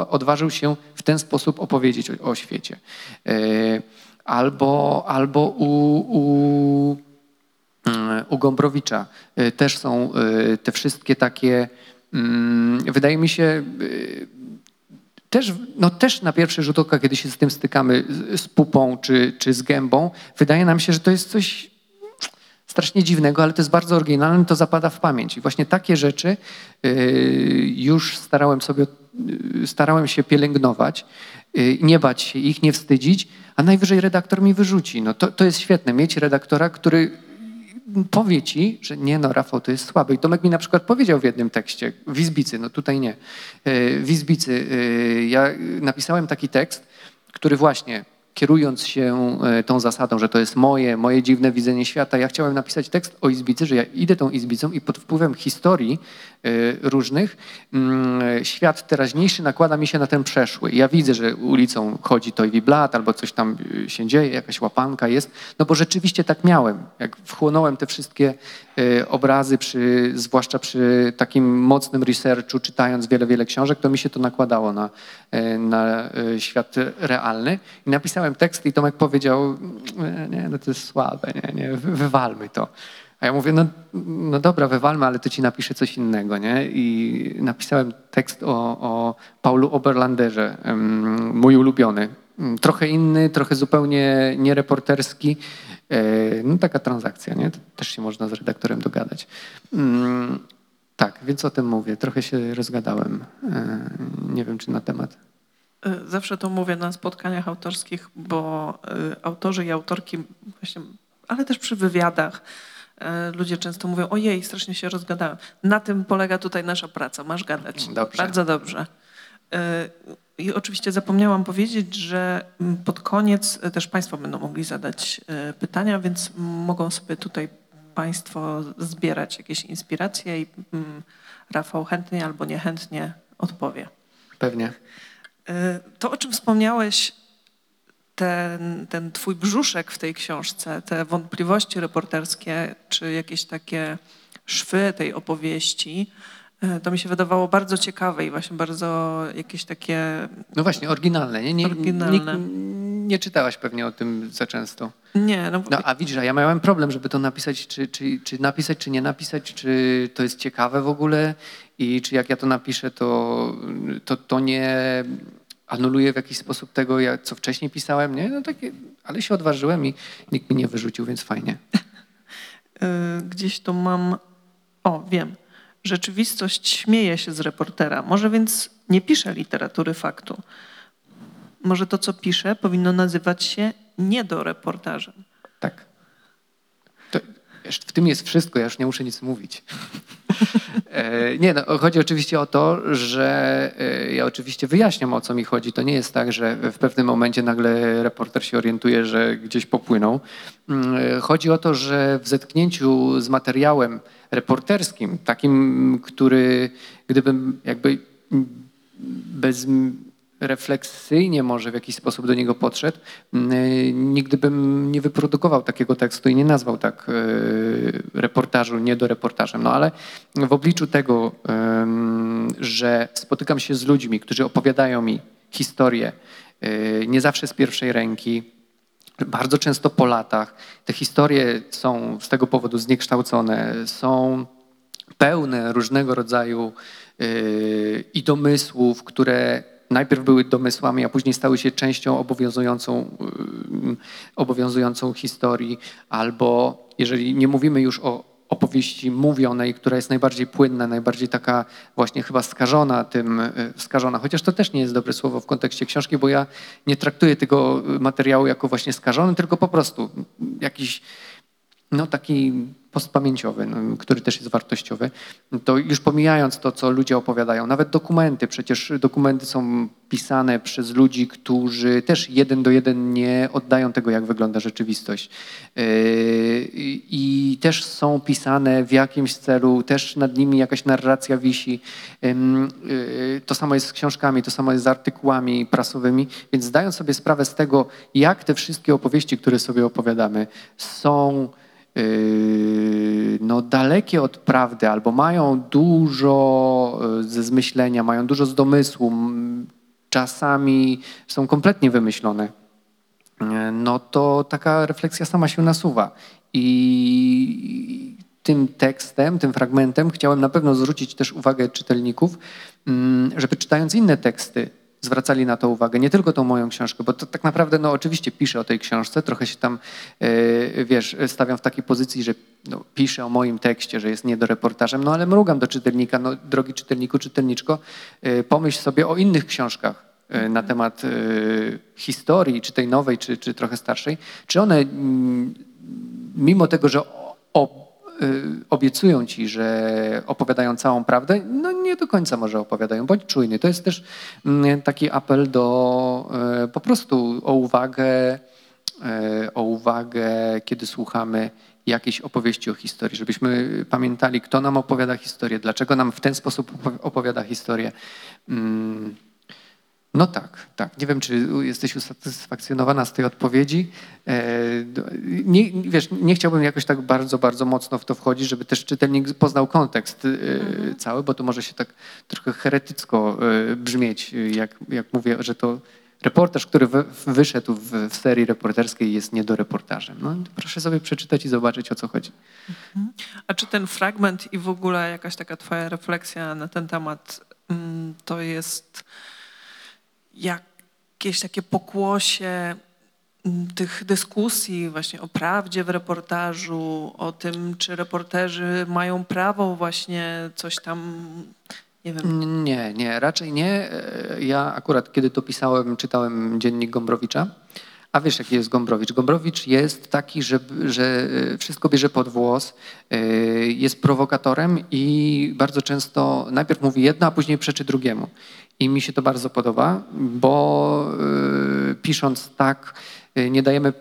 odważył się w ten sposób opowiedzieć o, o świecie. E, Albo, albo u, u, mm, u Gombrowicza e, też są e, te wszystkie takie, mm, wydaje mi się, też, no też na pierwszy rzut oka, kiedy się z tym stykamy, z pupą czy, czy z gębą, wydaje nam się, że to jest coś strasznie dziwnego, ale to jest bardzo oryginalne, to zapada w pamięć. I właśnie takie rzeczy y, już starałem sobie, y, starałem się pielęgnować, y, nie bać się ich, nie wstydzić, a najwyżej redaktor mi wyrzuci. No to, to jest świetne, mieć redaktora, który powie ci, że nie no, Rafał, to jest słabe. I Tomek mi na przykład powiedział w jednym tekście, w Izbicy, no tutaj nie, w Izbicy ja napisałem taki tekst, który właśnie kierując się e, tą zasadą, że to jest moje, moje dziwne widzenie świata, ja chciałem napisać tekst o Izbicy, że ja idę tą Izbicą i pod wpływem historii e, różnych mm, świat teraźniejszy nakłada mi się na ten przeszły. Ja widzę, że ulicą chodzi Toy Blat albo coś tam e, się dzieje, jakaś łapanka jest, no bo rzeczywiście tak miałem. Jak wchłonąłem te wszystkie obrazy, przy, zwłaszcza przy takim mocnym researchu, czytając wiele, wiele książek, to mi się to nakładało na, na świat realny. I napisałem tekst i Tomek powiedział, "Nie, nie, no to jest słabe, nie, nie, wy- wywalmy to. A ja mówię, no, no dobra, wywalmy, ale to ci napiszę coś innego, nie? I napisałem tekst o, o Paulu Oberlanderze, mój ulubiony. Mm, Trochę inny, trochę zupełnie niereporterski. E, No taka transakcja, nie? Też się można z redaktorem dogadać. Mm, Tak, więc o tym mówię. Trochę się rozgadałem. E, Nie wiem, czy na temat. Y, Zawsze to mówię na spotkaniach autorskich, bo y, autorzy i autorki właśnie, ale też przy wywiadach y, ludzie często mówią, ojej, strasznie się rozgadałem. Na tym polega tutaj nasza praca, masz gadać. Dobrze. Bardzo dobrze. E, I oczywiście zapomniałam powiedzieć, że pod koniec e, też Państwo będą mogli zadać e, pytania, więc mogą sobie tutaj Państwo zbierać jakieś inspiracje i Rafał chętnie albo niechętnie odpowie. Pewnie. E, To, o czym wspomniałeś, ten, ten twój brzuszek w tej książce, te wątpliwości reporterskie, czy jakieś takie szwy tej opowieści, to mi się wydawało bardzo ciekawe i właśnie bardzo jakieś takie... No właśnie, oryginalne. Nie, nie, Oryginalne. Nie, nie czytałaś pewnie o tym za często. Nie, no, No a widzisz, a ja miałem problem, żeby to napisać, czy, czy, czy napisać, czy nie napisać, czy to jest ciekawe w ogóle i czy jak ja to napiszę, to, to, to nie anuluje w jakiś sposób tego, co wcześniej pisałem, nie? No takie, ale się odważyłem i nikt mi nie wyrzucił, więc fajnie. y, gdzieś tu mam... O, wiem. Rzeczywistość śmieje się z reportera. Może więc nie pisze literatury faktu. Może to, co pisze, powinno nazywać się niedoreportażem. Tak. To, w tym jest wszystko, ja już nie muszę nic mówić. E, Nie, no, chodzi oczywiście o to, że e, ja oczywiście wyjaśniam o co mi chodzi. To nie jest tak, że w pewnym momencie nagle reporter się orientuje, że gdzieś popłynął. Mm, e, Chodzi o to, że w zetknięciu z materiałem reporterskim, takim, który gdybym jakby bez refleksyjnie może w jakiś sposób do niego podszedł, mm, nigdy bym nie wyprodukował takiego tekstu i nie nazwał tak e, reportażu nie do reportażem. No ale w obliczu tego, że spotykam się z ludźmi, którzy opowiadają mi historię, e, nie zawsze z pierwszej ręki, bardzo często po latach. Te historie są z tego powodu zniekształcone, są pełne różnego rodzaju yy, i domysłów, które najpierw były domysłami, a później stały się częścią obowiązującą, yy, obowiązującą historii, albo jeżeli nie mówimy już o opowieści mówionej, która jest najbardziej płynna, najbardziej taka właśnie chyba skażona tym, yy, skażona, chociaż to też nie jest dobre słowo w kontekście książki, bo ja nie traktuję tego materiału jako właśnie skażony, tylko po prostu jakiś no taki postpamięciowy, no, który też jest wartościowy, to już pomijając to, co ludzie opowiadają, nawet dokumenty, przecież dokumenty są pisane przez ludzi, którzy też jeden do jeden nie oddają tego, jak wygląda rzeczywistość. Yy, I też są pisane w jakimś celu, też nad nimi jakaś narracja wisi. Yy, To samo jest z książkami, to samo jest z artykułami prasowymi, więc zdając sobie sprawę z tego, jak te wszystkie opowieści, które sobie opowiadamy, są no, dalekie od prawdy albo mają dużo yy, ze zmyślenia, mają dużo z domysłu, czasami są kompletnie wymyślone, yy, no to taka refleksja sama się nasuwa. I tym tekstem, tym fragmentem chciałem na pewno zwrócić też uwagę czytelników, mm, żeby czytając inne teksty, zwracali na to uwagę, nie tylko tą moją książkę, bo to tak naprawdę, no oczywiście piszę o tej książce, trochę się tam, e, wiesz, stawiam w takiej pozycji, że no, piszę o moim tekście, że jest niedoreportażem, no ale mrugam do czytelnika, no drogi czytelniku, czytelniczko, e, pomyśl sobie o innych książkach e, na temat e, historii, czy tej nowej, czy, czy trochę starszej, czy one, mm, mimo tego, że o, obiecują ci, że opowiadają całą prawdę, no nie do końca może opowiadają. Bądź czujny. To jest też mm, taki apel do e, po prostu o uwagę, e, o uwagę, kiedy słuchamy jakiejś opowieści o historii, żebyśmy pamiętali, kto nam opowiada historię, dlaczego nam w ten sposób opo- opowiada historię. No tak, tak. Nie wiem, czy jesteś usatysfakcjonowana z tej odpowiedzi. E, Nie, wiesz, nie chciałbym jakoś tak bardzo, bardzo mocno w to wchodzić, żeby też czytelnik poznał kontekst e, cały, bo to może się tak trochę heretycko e, brzmieć, jak, jak mówię, że to reportaż, który wy- wyszedł w, serii reporterskiej jest niedoreportażem. No, proszę sobie przeczytać i zobaczyć, o co chodzi. A czy ten fragment i w ogóle jakaś taka twoja refleksja na ten temat mm, to jest jakieś takie pokłosie mm, tych dyskusji właśnie o prawdzie w reportażu, o tym, czy reporterzy mają prawo właśnie coś tam, nie wiem, Nie, nie, raczej nie. E, Ja akurat, kiedy to pisałem, czytałem dziennik Gombrowicza, A wiesz, jaki jest Gombrowicz? Gombrowicz jest taki, że, że e, wszystko bierze pod włos, e, jest prowokatorem i bardzo często najpierw mówi jedno, a później przeczy drugiemu. I mi się to bardzo podoba, bo e, pisząc tak, nie dajemy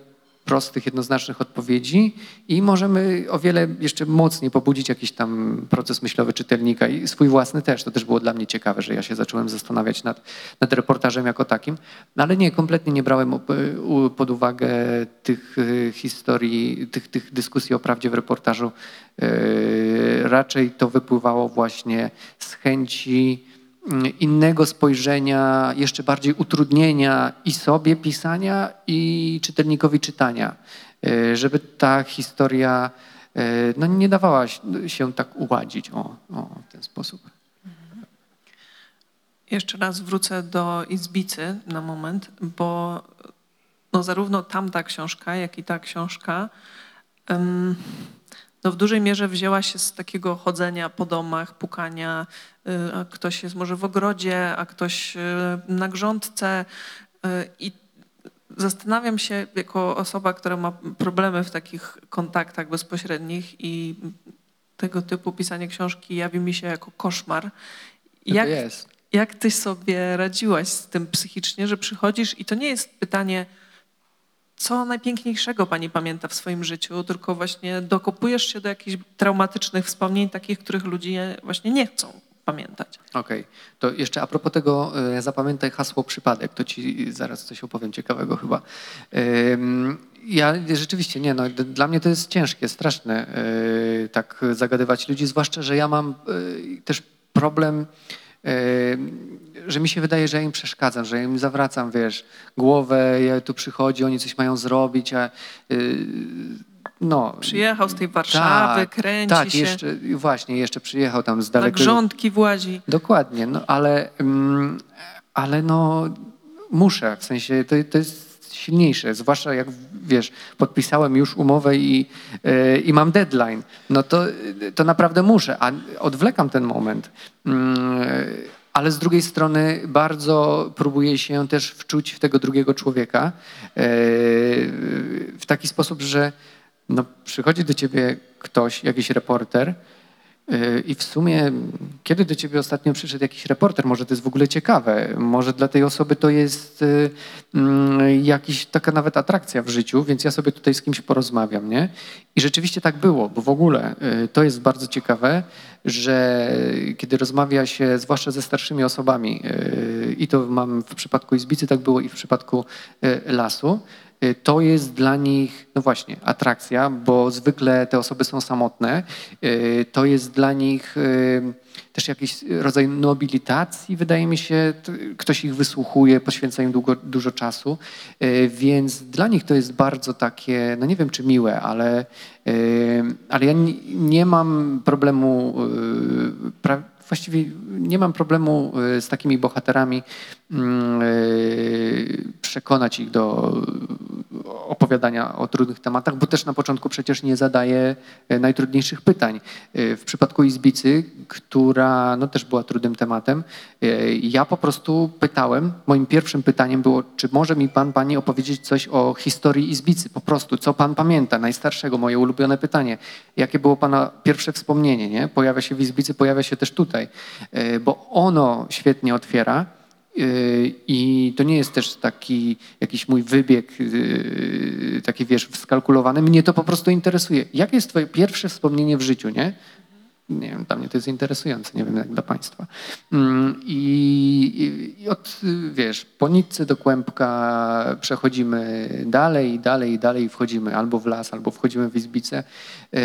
prostych, jednoznacznych odpowiedzi i możemy o wiele jeszcze mocniej pobudzić jakiś tam proces myślowy czytelnika i swój własny też. To też było dla mnie ciekawe, że ja się zacząłem zastanawiać nad, nad reportażem jako takim. No ale nie, kompletnie nie brałem u- pod uwagę tych y, historii, tych, tych dyskusji o prawdzie w reportażu. Y, Raczej to wypływało właśnie z chęci innego spojrzenia, jeszcze bardziej utrudnienia i sobie pisania, i czytelnikowi czytania, y, żeby ta historia y, no, nie dawała się- tak uładzić o, o w ten sposób. Jeszcze raz wrócę do Izbicy na moment, bo no zarówno tamta książka, jak i ta książka em, no w dużej mierze wzięła się z takiego chodzenia po domach, pukania, y, a ktoś jest może w ogrodzie, a ktoś y, na grządce y, i zastanawiam się jako osoba, która ma problemy w takich kontaktach bezpośrednich i tego typu pisanie książki jawi mi się jako koszmar. Jak Jak, ty sobie radziłaś z tym psychicznie, że przychodzisz i to nie jest pytanie, co najpiękniejszego pani pamięta w swoim życiu, tylko właśnie dokopujesz się do jakichś traumatycznych wspomnień, takich, których ludzie właśnie nie chcą pamiętać. Okej, to jeszcze a propos tego, e, zapamiętaj hasło przypadek, to ci zaraz coś opowiem ciekawego chyba. Ja rzeczywiście nie, no, dla mnie to jest ciężkie, straszne e, tak zagadywać ludzi, zwłaszcza, że ja mam e, też problem, że mi się wydaje, że ja im przeszkadzam, że ja im zawracam, wiesz, głowę, ja tu przychodzi, oni coś mają zrobić, a e, no. Przyjechał z tej Warszawy, tak, kręci tak, się, jeszcze, właśnie, jeszcze przyjechał tam z na daleko. grządki włazi. Dokładnie, no ale, mm, ale no muszę, w sensie to, to jest silniejsze, zwłaszcza jak wiesz, podpisałem już umowę i, yy, i mam deadline, no to, to naprawdę muszę, a odwlekam ten moment. Mm, ale z drugiej strony bardzo próbuję się też wczuć w tego drugiego człowieka yy, w taki sposób, że no, przychodzi do ciebie ktoś, jakiś reporter, Yy, I w sumie, kiedy do ciebie ostatnio przyszedł jakiś reporter, może to jest w ogóle ciekawe, może dla tej osoby to jest y, mm, jakiś taka nawet atrakcja w życiu, więc ja sobie tutaj z kimś porozmawiam, nie? I rzeczywiście tak było, bo w ogóle y, to jest bardzo ciekawe, że kiedy rozmawia się, zwłaszcza ze starszymi osobami, y, i to mam w przypadku Izbicy, tak było i w przypadku lasu, to jest dla nich, no właśnie, atrakcja, bo zwykle te osoby są samotne. Y, To jest dla nich y, też jakiś rodzaj nobilitacji, wydaje mi się. Ktoś ich wysłuchuje, poświęca im długo, dużo czasu, Y, więc dla nich to jest bardzo takie, no nie wiem czy miłe, ale, y, ale ja nie, mam problemu, y, pra, właściwie nie mam problemu y, z takimi bohaterami mm, y, przekonać ich do opowiadania o trudnych tematach, bo też na początku przecież nie zadaję e, najtrudniejszych pytań. E, W przypadku Izbicy, która no, też była trudnym tematem, e, ja po prostu pytałem, moim pierwszym pytaniem było, czy może mi pan, pani opowiedzieć coś o historii Izbicy, po prostu, co pan pamięta, najstarszego, moje ulubione pytanie. Jakie było pana pierwsze wspomnienie, nie? Pojawia się w Izbicy, pojawia się też tutaj, bo ono świetnie otwiera, I to nie jest też taki jakiś mój wybieg, yy, taki wiesz, skalkulowany. Mnie to po prostu interesuje. Jakie jest twoje pierwsze wspomnienie w życiu, nie? Nie wiem, dla mnie to jest interesujące, nie wiem jak dla państwa. Mm, I, i, od, wiesz, po nitce do kłębka przechodzimy dalej, dalej, dalej wchodzimy albo w las, albo wchodzimy w izbicę yy,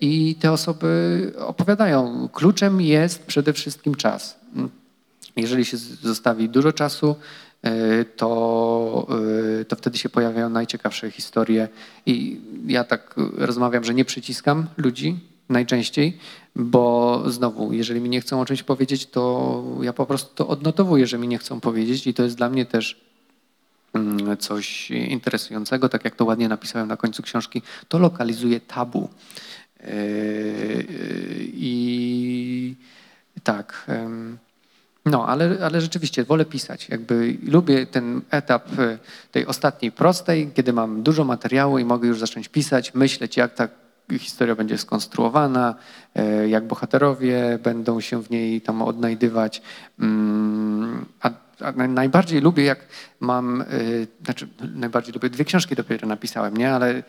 i te osoby opowiadają. Kluczem jest przede wszystkim czas. Jeżeli się zostawi dużo czasu, y, to, y, to wtedy się pojawiają najciekawsze historie. I ja tak rozmawiam, że nie przyciskam ludzi najczęściej, bo znowu, jeżeli mi nie chcą o czymś powiedzieć, to ja po prostu to odnotowuję, że mi nie chcą powiedzieć i to jest dla mnie też mm, coś interesującego, tak jak to ładnie napisałem na końcu książki, to lokalizuje tabu. Yy, I tak. No, ale, ale rzeczywiście wolę pisać. Jakby lubię ten etap e, tej ostatniej prostej, kiedy mam dużo materiału i mogę już zacząć pisać, myśleć, jak ta historia będzie skonstruowana, e, jak bohaterowie będą się w niej tam odnajdywać. Mm, A, najbardziej lubię, jak mam, e, znaczy najbardziej lubię, dwie książki dopiero napisałem, nie? Ale, e,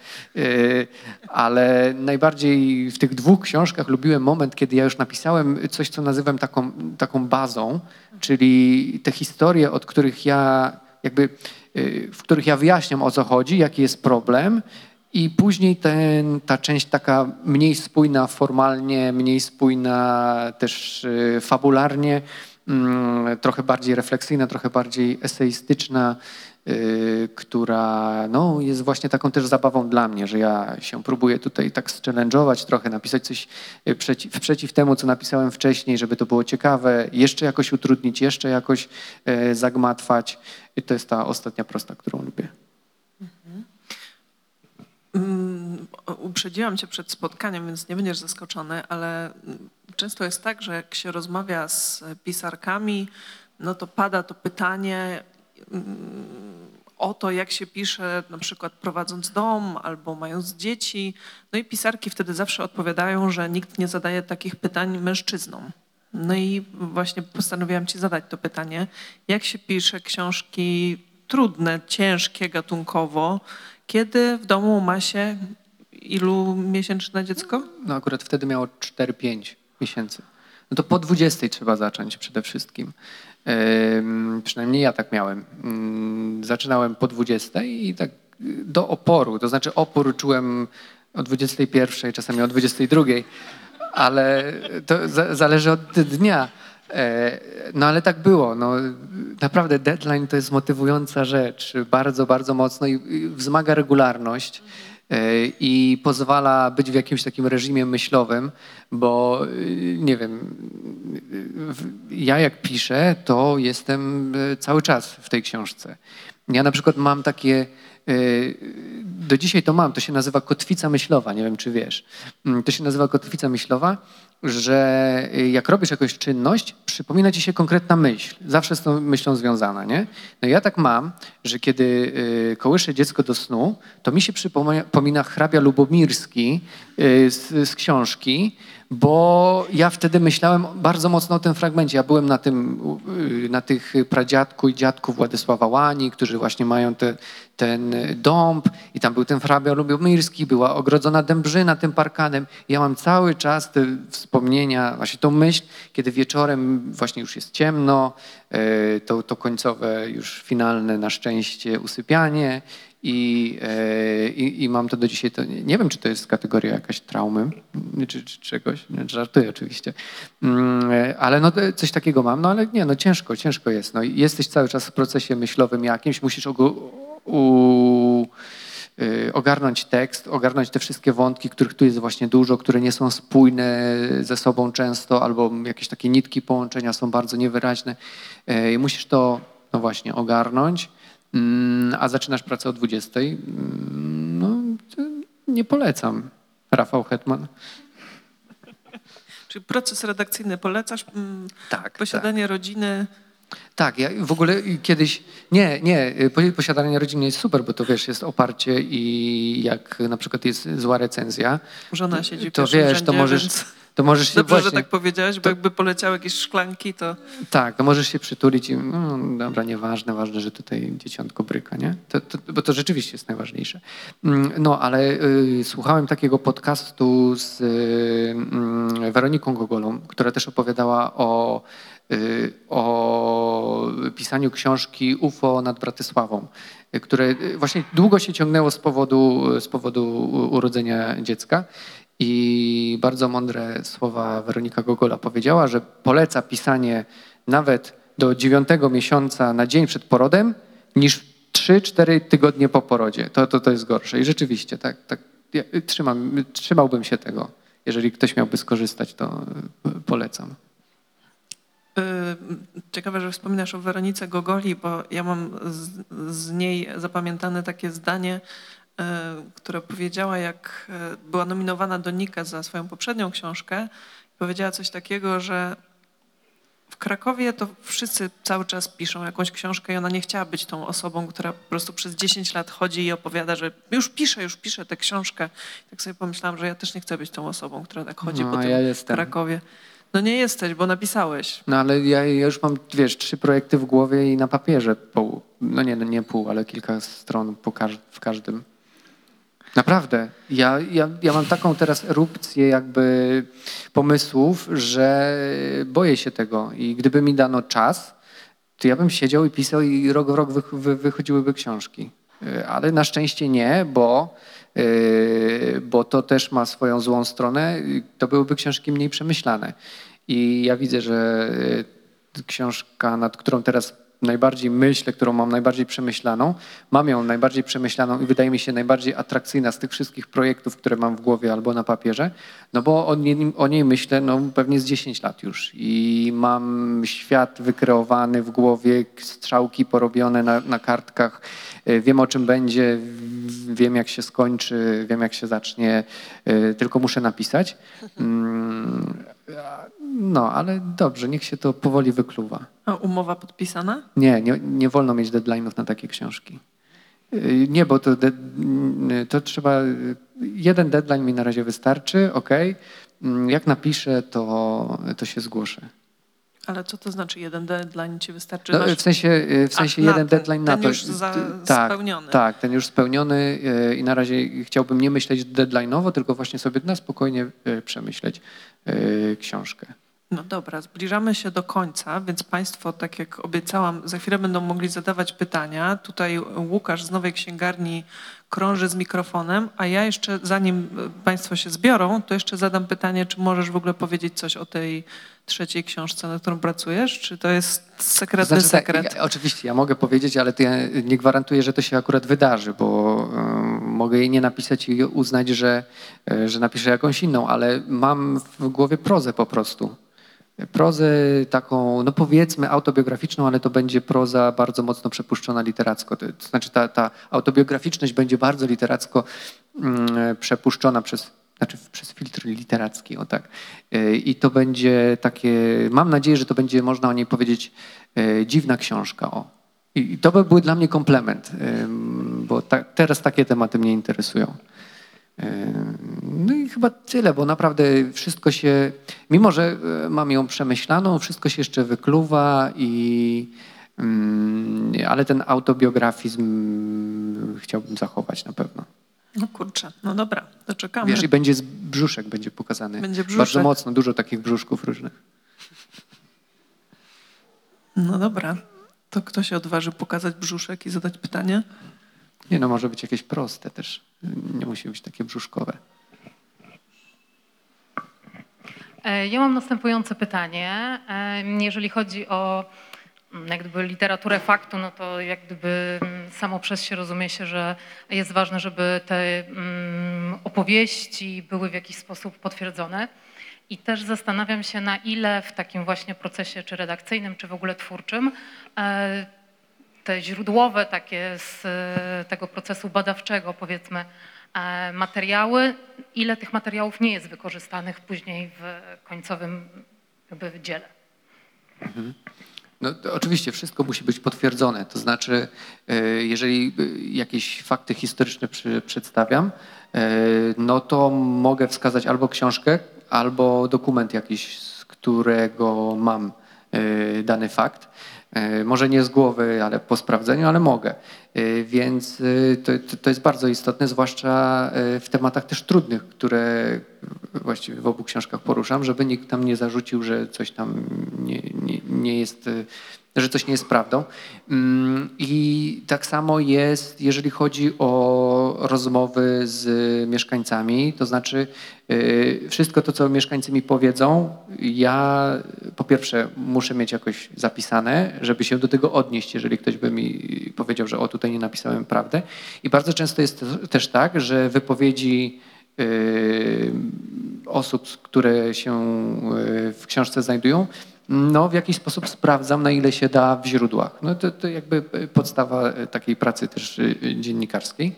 ale najbardziej w tych dwóch książkach lubiłem moment, kiedy ja już napisałem coś, co nazywam taką, taką bazą, czyli te historie, od których ja jakby, y, w których ja wyjaśniam o co chodzi, jaki jest problem i później ten, ta część taka mniej spójna formalnie, mniej spójna też y, fabularnie, trochę bardziej refleksyjna, trochę bardziej eseistyczna, y, która no, jest właśnie taką też zabawą dla mnie, że ja się próbuję tutaj tak challenge'ować trochę, napisać coś y, przeciw, przeciw temu, co napisałem wcześniej, żeby to było ciekawe, jeszcze jakoś utrudnić, jeszcze jakoś e, zagmatwać. I to jest ta ostatnia prosta, którą lubię. Mm, Uprzedziłam cię przed spotkaniem, więc nie będziesz zaskoczony, ale mm, często jest tak, że jak się rozmawia z pisarkami, no to pada to pytanie mm, o to, jak się pisze, na przykład prowadząc dom albo mając dzieci. No i pisarki wtedy zawsze odpowiadają, że nikt nie zadaje takich pytań mężczyznom. No i właśnie postanowiłam ci zadać to pytanie, jak się pisze książki trudne, ciężkie gatunkowo, kiedy w domu ma się ilu miesięczne dziecko? No akurat wtedy miało 4-5 miesięcy. No to po 20 trzeba zacząć przede wszystkim. Przynajmniej ja tak miałem. Ym, zaczynałem po 20 i tak do oporu, to znaczy opór czułem o 21, czasami o 22, ale to za, zależy od dnia. E, No ale tak było. No, naprawdę deadline to jest motywująca rzecz, bardzo, bardzo mocno i wzmaga regularność i pozwala być w jakimś takim reżimie myślowym, bo y, nie wiem, ja jak piszę, to jestem y, cały czas w tej książce. Ja na przykład mam takie, y, do dzisiaj to mam, to się nazywa kotwica myślowa, nie wiem czy wiesz. Mm, To się nazywa kotwica myślowa, że y, jak robisz jakąś czynność, przypomina ci się konkretna myśl, zawsze z tą myślą związana, nie? No ja tak mam, że kiedy y, kołyszę dziecko do snu, to mi się przypomina hrabia Lubomirski y, z, z książki, bo ja wtedy myślałem bardzo mocno o tym fragmencie. Ja byłem na tym, na tych pradziadku i dziadku Władysława Łani, którzy właśnie mają te, ten dąb i tam był ten hrabia Lubomirski, była ogrodzona dębrzyna tym parkanem. Ja mam cały czas te wspomnienia, właśnie tą myśl, kiedy wieczorem właśnie już jest ciemno, y, to, to końcowe już finalne na szczęście usypianie i, e, i, i mam to do dzisiaj. To nie, wiem, czy to jest kategoria jakaś traumy, czy, czy czegoś. Nie, żartuję oczywiście. Mm, e, Ale no, to coś takiego mam. No ale nie, no ciężko, ciężko jest. No, jesteś cały czas w procesie myślowym jakimś, musisz u, ogarnąć tekst, ogarnąć te wszystkie wątki, których tu jest właśnie dużo, które nie są spójne ze sobą często, albo jakiees takie nitki połączenia są bardzo niewyraźne. E, I musisz to, no właśnie, ogarnąć. Mm, A zaczynasz pracę o 20. Mm, No, to nie polecam. Rafał Hetman. Czyli proces redakcyjny polecasz? Mm, Tak. Posiadanie rodziny. Tak, ja w ogóle kiedyś, nie, nie, po- posiadanie rodziny jest super, bo to wiesz, jest oparcie i jak na przykład jest zła recenzja, Żona siedzi to wiesz, to możesz, więc to możesz się Dobrze, właśnie, że tak powiedziałeś, bo jakby poleciały jakieś szklanki, to tak, to możesz się przytulić i no, dobra, nieważne, ważne, że tutaj dzieciątko bryka, nie? To, to, bo to rzeczywiście jest najważniejsze. Mm, No, ale y, słuchałem takiego podcastu z y, mm, Weroniką Gogolą, która też opowiadała o, y, o pisaniu książki UFO nad Bratysławą, y, które y, właśnie długo się ciągnęło z powodu, z powodu urodzenia dziecka. I bardzo mądre słowa Weronika Gogola powiedziała, że poleca pisanie nawet do dziewiątego miesiąca na dzień przed porodem, niż 3-4 tygodnie po porodzie. To, to, to jest gorsze. I rzeczywiście, tak, tak ja trzymam, trzymałbym się tego. Jeżeli ktoś miałby skorzystać, to y, polecam. y, ciekawe, że wspominasz o Weronice Gogoli, bo ja mam z, z niej zapamiętane takie zdanie, y, które powiedziała, jak y, była nominowana do Nika za swoją poprzednią książkę. Powiedziała coś takiego, że w Krakowie to wszyscy cały czas piszą jakąś książkę i ona nie chciała być tą osobą, która po prostu przez 10 lat chodzi i opowiada, że już piszę, już piszę tę książkę. Tak sobie pomyślałam, że ja też nie chcę być tą osobą, która tak chodzi No, po tym ja jestem. Krakowie. No nie jesteś, bo napisałeś. No ale ja, ja już mam, wiesz, trzy projekty w głowie i na papierze pół. No nie, no nie pół, ale kilka stron po każ- w każdym. Naprawdę. Ja, ja, ja mam taką teraz erupcję jakby pomysłów, że boję się tego. I gdyby mi dano czas, to ja bym siedział i pisał i rok w rok wych- wy, wychodziłyby książki. Y, Ale na szczęście nie, bo, y, bo to też ma swoją złą stronę. To byłyby książki mniej przemyślane. I ja widzę, że y, książka, nad którą teraz najbardziej myślę, którą mam najbardziej przemyślaną, mam ją najbardziej przemyślaną i wydaje mi się najbardziej atrakcyjna z tych wszystkich projektów, które mam w głowie albo na papierze, no bo o niej, o niej myślę no, pewnie z 10 lat już. I mam świat wykreowany w głowie, strzałki porobione na, na kartkach, y, wiem o czym będzie, wiem jak się skończy, wiem jak się zacznie, y, tylko muszę napisać. Mm, No, ale dobrze, niech się to powoli wykluwa. A umowa podpisana? Nie, nie, nie wolno mieć deadline'ów na takie książki. Yy, Nie, bo to, de, mm, to trzeba. Jeden deadline mi na razie wystarczy, ok. Jak napiszę, to, to się zgłoszę. Ale co to znaczy jeden deadline ci wystarczy? No, w sensie, w sensie jeden ten- deadline na ten to. już za- tak, spełniony. Tak, ten już spełniony i na razie chciałbym nie myśleć deadline'owo, tylko właśnie sobie na spokojnie przemyśleć książkę. No dobra, zbliżamy się do końca, więc Państwo, tak jak obiecałam, za chwilę będą mogli zadawać pytania. Tutaj Łukasz z Nowej Księgarni krąży z mikrofonem, a ja jeszcze, zanim e, Państwo się zbiorą, to jeszcze zadam pytanie, czy możesz w ogóle powiedzieć coś o tej trzeciej książce, nad którą pracujesz? Czy to jest sekretny Znaczy, tak, sekret? ja, oczywiście, ja mogę powiedzieć, ale to ja nie gwarantuję, że to się akurat wydarzy, bo y, mogę jej nie napisać i uznać, że, y, że napiszę jakąś inną, ale mam w głowie prozę po prostu. Prozę taką, no powiedzmy autobiograficzną, ale to będzie proza bardzo mocno przepuszczona literacko. To, znaczy ta, ta autobiograficzność będzie bardzo literacko mm, przepuszczona przez, znaczy przez filtr literacki, o tak. Y, I to będzie takie, mam nadzieję, że to będzie można o niej powiedzieć e, dziwna książka. O. I to by był dla mnie komplement, bo ta, teraz takie tematy mnie interesują. Ym, No i chyba tyle, bo naprawdę wszystko się, mimo że e, mam ją przemyślaną, wszystko się jeszcze wykluwa i ym, ale ten autobiografizm chciałbym zachować na pewno. No kurczę, no dobra, to czekamy. Wiesz, i będzie z brzuszek będzie pokazany. Będzie Bardzo brzuszek. mocno, dużo takich brzuszków różnych. No dobra, to kto się odważy pokazać brzuszek i zadać pytanie? Nie no, może być jakieś proste też. Nie musi być takie brzuszkowe. E, Ja mam następujące pytanie. E, Jeżeli chodzi o mm, jak gdyby literaturę faktu, no to jak gdyby mm, samo przez się rozumie się, że jest ważne, żeby te mm, opowieści były w jakiś sposób potwierdzone. I też zastanawiam się, na ile w takim właśnie procesie, czy redakcyjnym, czy w ogóle twórczym, e, te źródłowe takie z e, tego procesu badawczego, powiedzmy, e, materiały, ile tych materiałów nie jest wykorzystanych później w końcowym jakby dziele. No, to oczywiście wszystko musi być potwierdzone. To znaczy, e, jeżeli jakieś fakty historyczne przy, przedstawiam, no to mogę wskazać albo książkę, albo dokument jakiś, z którego mam dany fakt. E, Może nie z głowy, ale po sprawdzeniu, ale mogę. E, Więc e, to, to- jest bardzo istotne, zwłaszcza w tematach też trudnych, które właściwie w obu książkach poruszam, żeby nikt tam nie zarzucił, że coś tam nie, nie, nie jest, że coś nie jest prawdą. Mm, I tak samo jest, jeżeli chodzi o rozmowy z mieszkańcami, to znaczy e, wszystko to, co mieszkańcy mi powiedzą, ja po pierwsze muszę mieć jakoś zapisane, żeby się do tego odnieść, jeżeli ktoś by mi powiedział, że o tutaj nie napisałem prawdę. I bardzo często jest też tak, że wypowiedzi y, osób, które się y, w książce znajdują, no w jakiś sposób sprawdzam, na ile się da w źródłach. No to, to jakby podstawa takiej pracy też y, dziennikarskiej.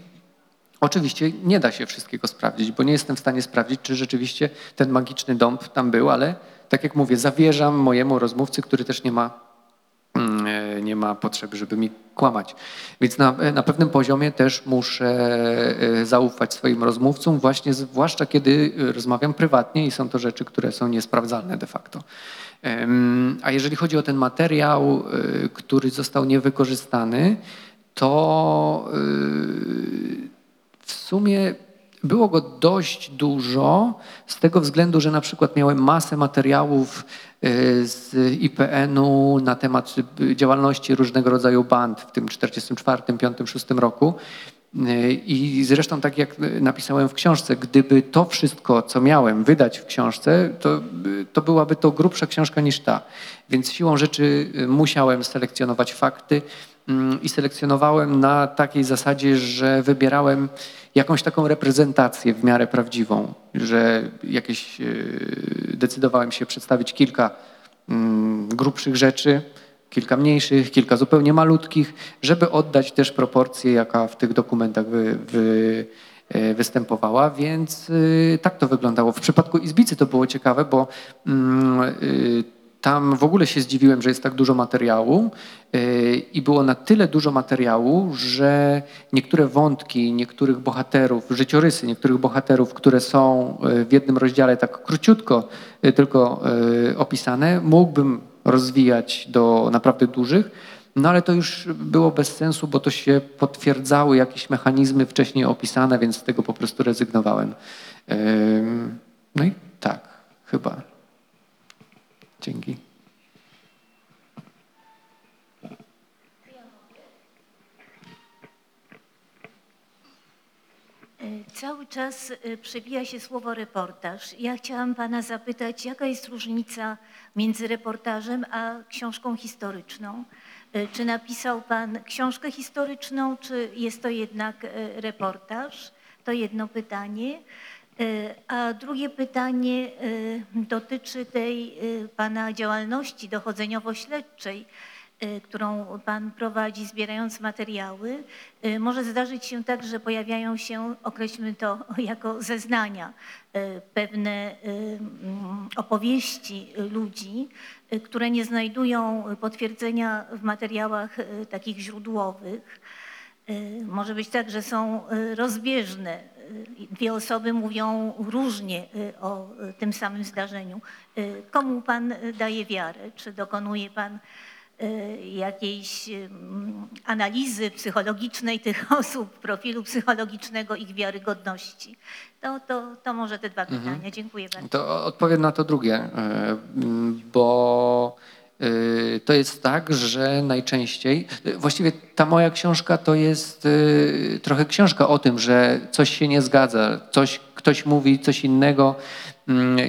Oczywiście nie da się wszystkiego sprawdzić, bo nie jestem w stanie sprawdzić, czy rzeczywiście ten magiczny dąb tam był, ale tak jak mówię, zawierzam mojemu rozmówcy, który też nie ma, mm, e, nie ma potrzeby, żeby mi kłamać. Więc na, na pewnym poziomie też muszę e, zaufać swoim rozmówcom, właśnie zwłaszcza kiedy rozmawiam prywatnie i są to rzeczy, które są niesprawdzalne de facto. A jeżeli chodzi o ten materiał, e, który został niewykorzystany, to e, w sumie było go dość dużo z tego względu, że na przykład miałem masę materiałów e, z IPN-u na temat e, działalności różnego rodzaju band w tym 44, 5, 6 roku. E, I zresztą tak jak napisałem w książce, gdyby to wszystko, co miałem wydać w książce, to, to byłaby to grubsza książka niż ta. Więc siłą rzeczy e, musiałem selekcjonować fakty mm, i selekcjonowałem na takiej zasadzie, że wybierałem jakąś taką reprezentację w miarę prawdziwą, że jakieś e, decydowałem się przedstawić kilka mm, grubszych rzeczy, kilka mniejszych, kilka zupełnie malutkich, żeby oddać też proporcję, jaka w tych dokumentach wy, wy, e, występowała, więc y, tak to wyglądało. W przypadku Izbicy to było ciekawe, bo mm, y, tam w ogóle się zdziwiłem, że jest tak dużo materiału i było na tyle dużo materiału, że niektóre wątki niektórych bohaterów, życiorysy niektórych bohaterów, które są w jednym rozdziale tak króciutko tylko opisane, mógłbym rozwijać do naprawdę dużych, no ale to już było bez sensu, bo to się potwierdzały jakieś mechanizmy wcześniej opisane, więc z tego po prostu rezygnowałem. No i tak, chyba. Dzięki. Cały czas e, przewija się słowo reportaż. Ja chciałam pana zapytać, jaka jest różnica między reportażem a książką historyczną? E, Czy napisał pan książkę historyczną, czy jest to jednak e, reportaż? To jedno pytanie. A drugie pytanie dotyczy tej pana działalności dochodzeniowo-śledczej y, którą Pan prowadzi, zbierając materiały, y, może zdarzyć się tak, że pojawiają się, określmy to jako zeznania, y, pewne y, mm, opowieści ludzi, y, które nie znajdują potwierdzenia w materiałach y, takich źródłowych. Y, Może być tak, że są y, rozbieżne. Y, Dwie osoby mówią różnie y, o y, tym samym zdarzeniu. Y, Komu Pan y, daje wiarę? Czy dokonuje Pan y, jakiejś mm, analizy psychologicznej tych osób, profilu psychologicznego, ich wiarygodności? To, to, to może te dwa pytania. Dziękuję bardzo. To odpowiem na to drugie, e, bo e, to jest tak, że najczęściej, e, właściwie ta moja książka to jest trochę książka o tym, że coś się nie zgadza, coś, ktoś mówi coś innego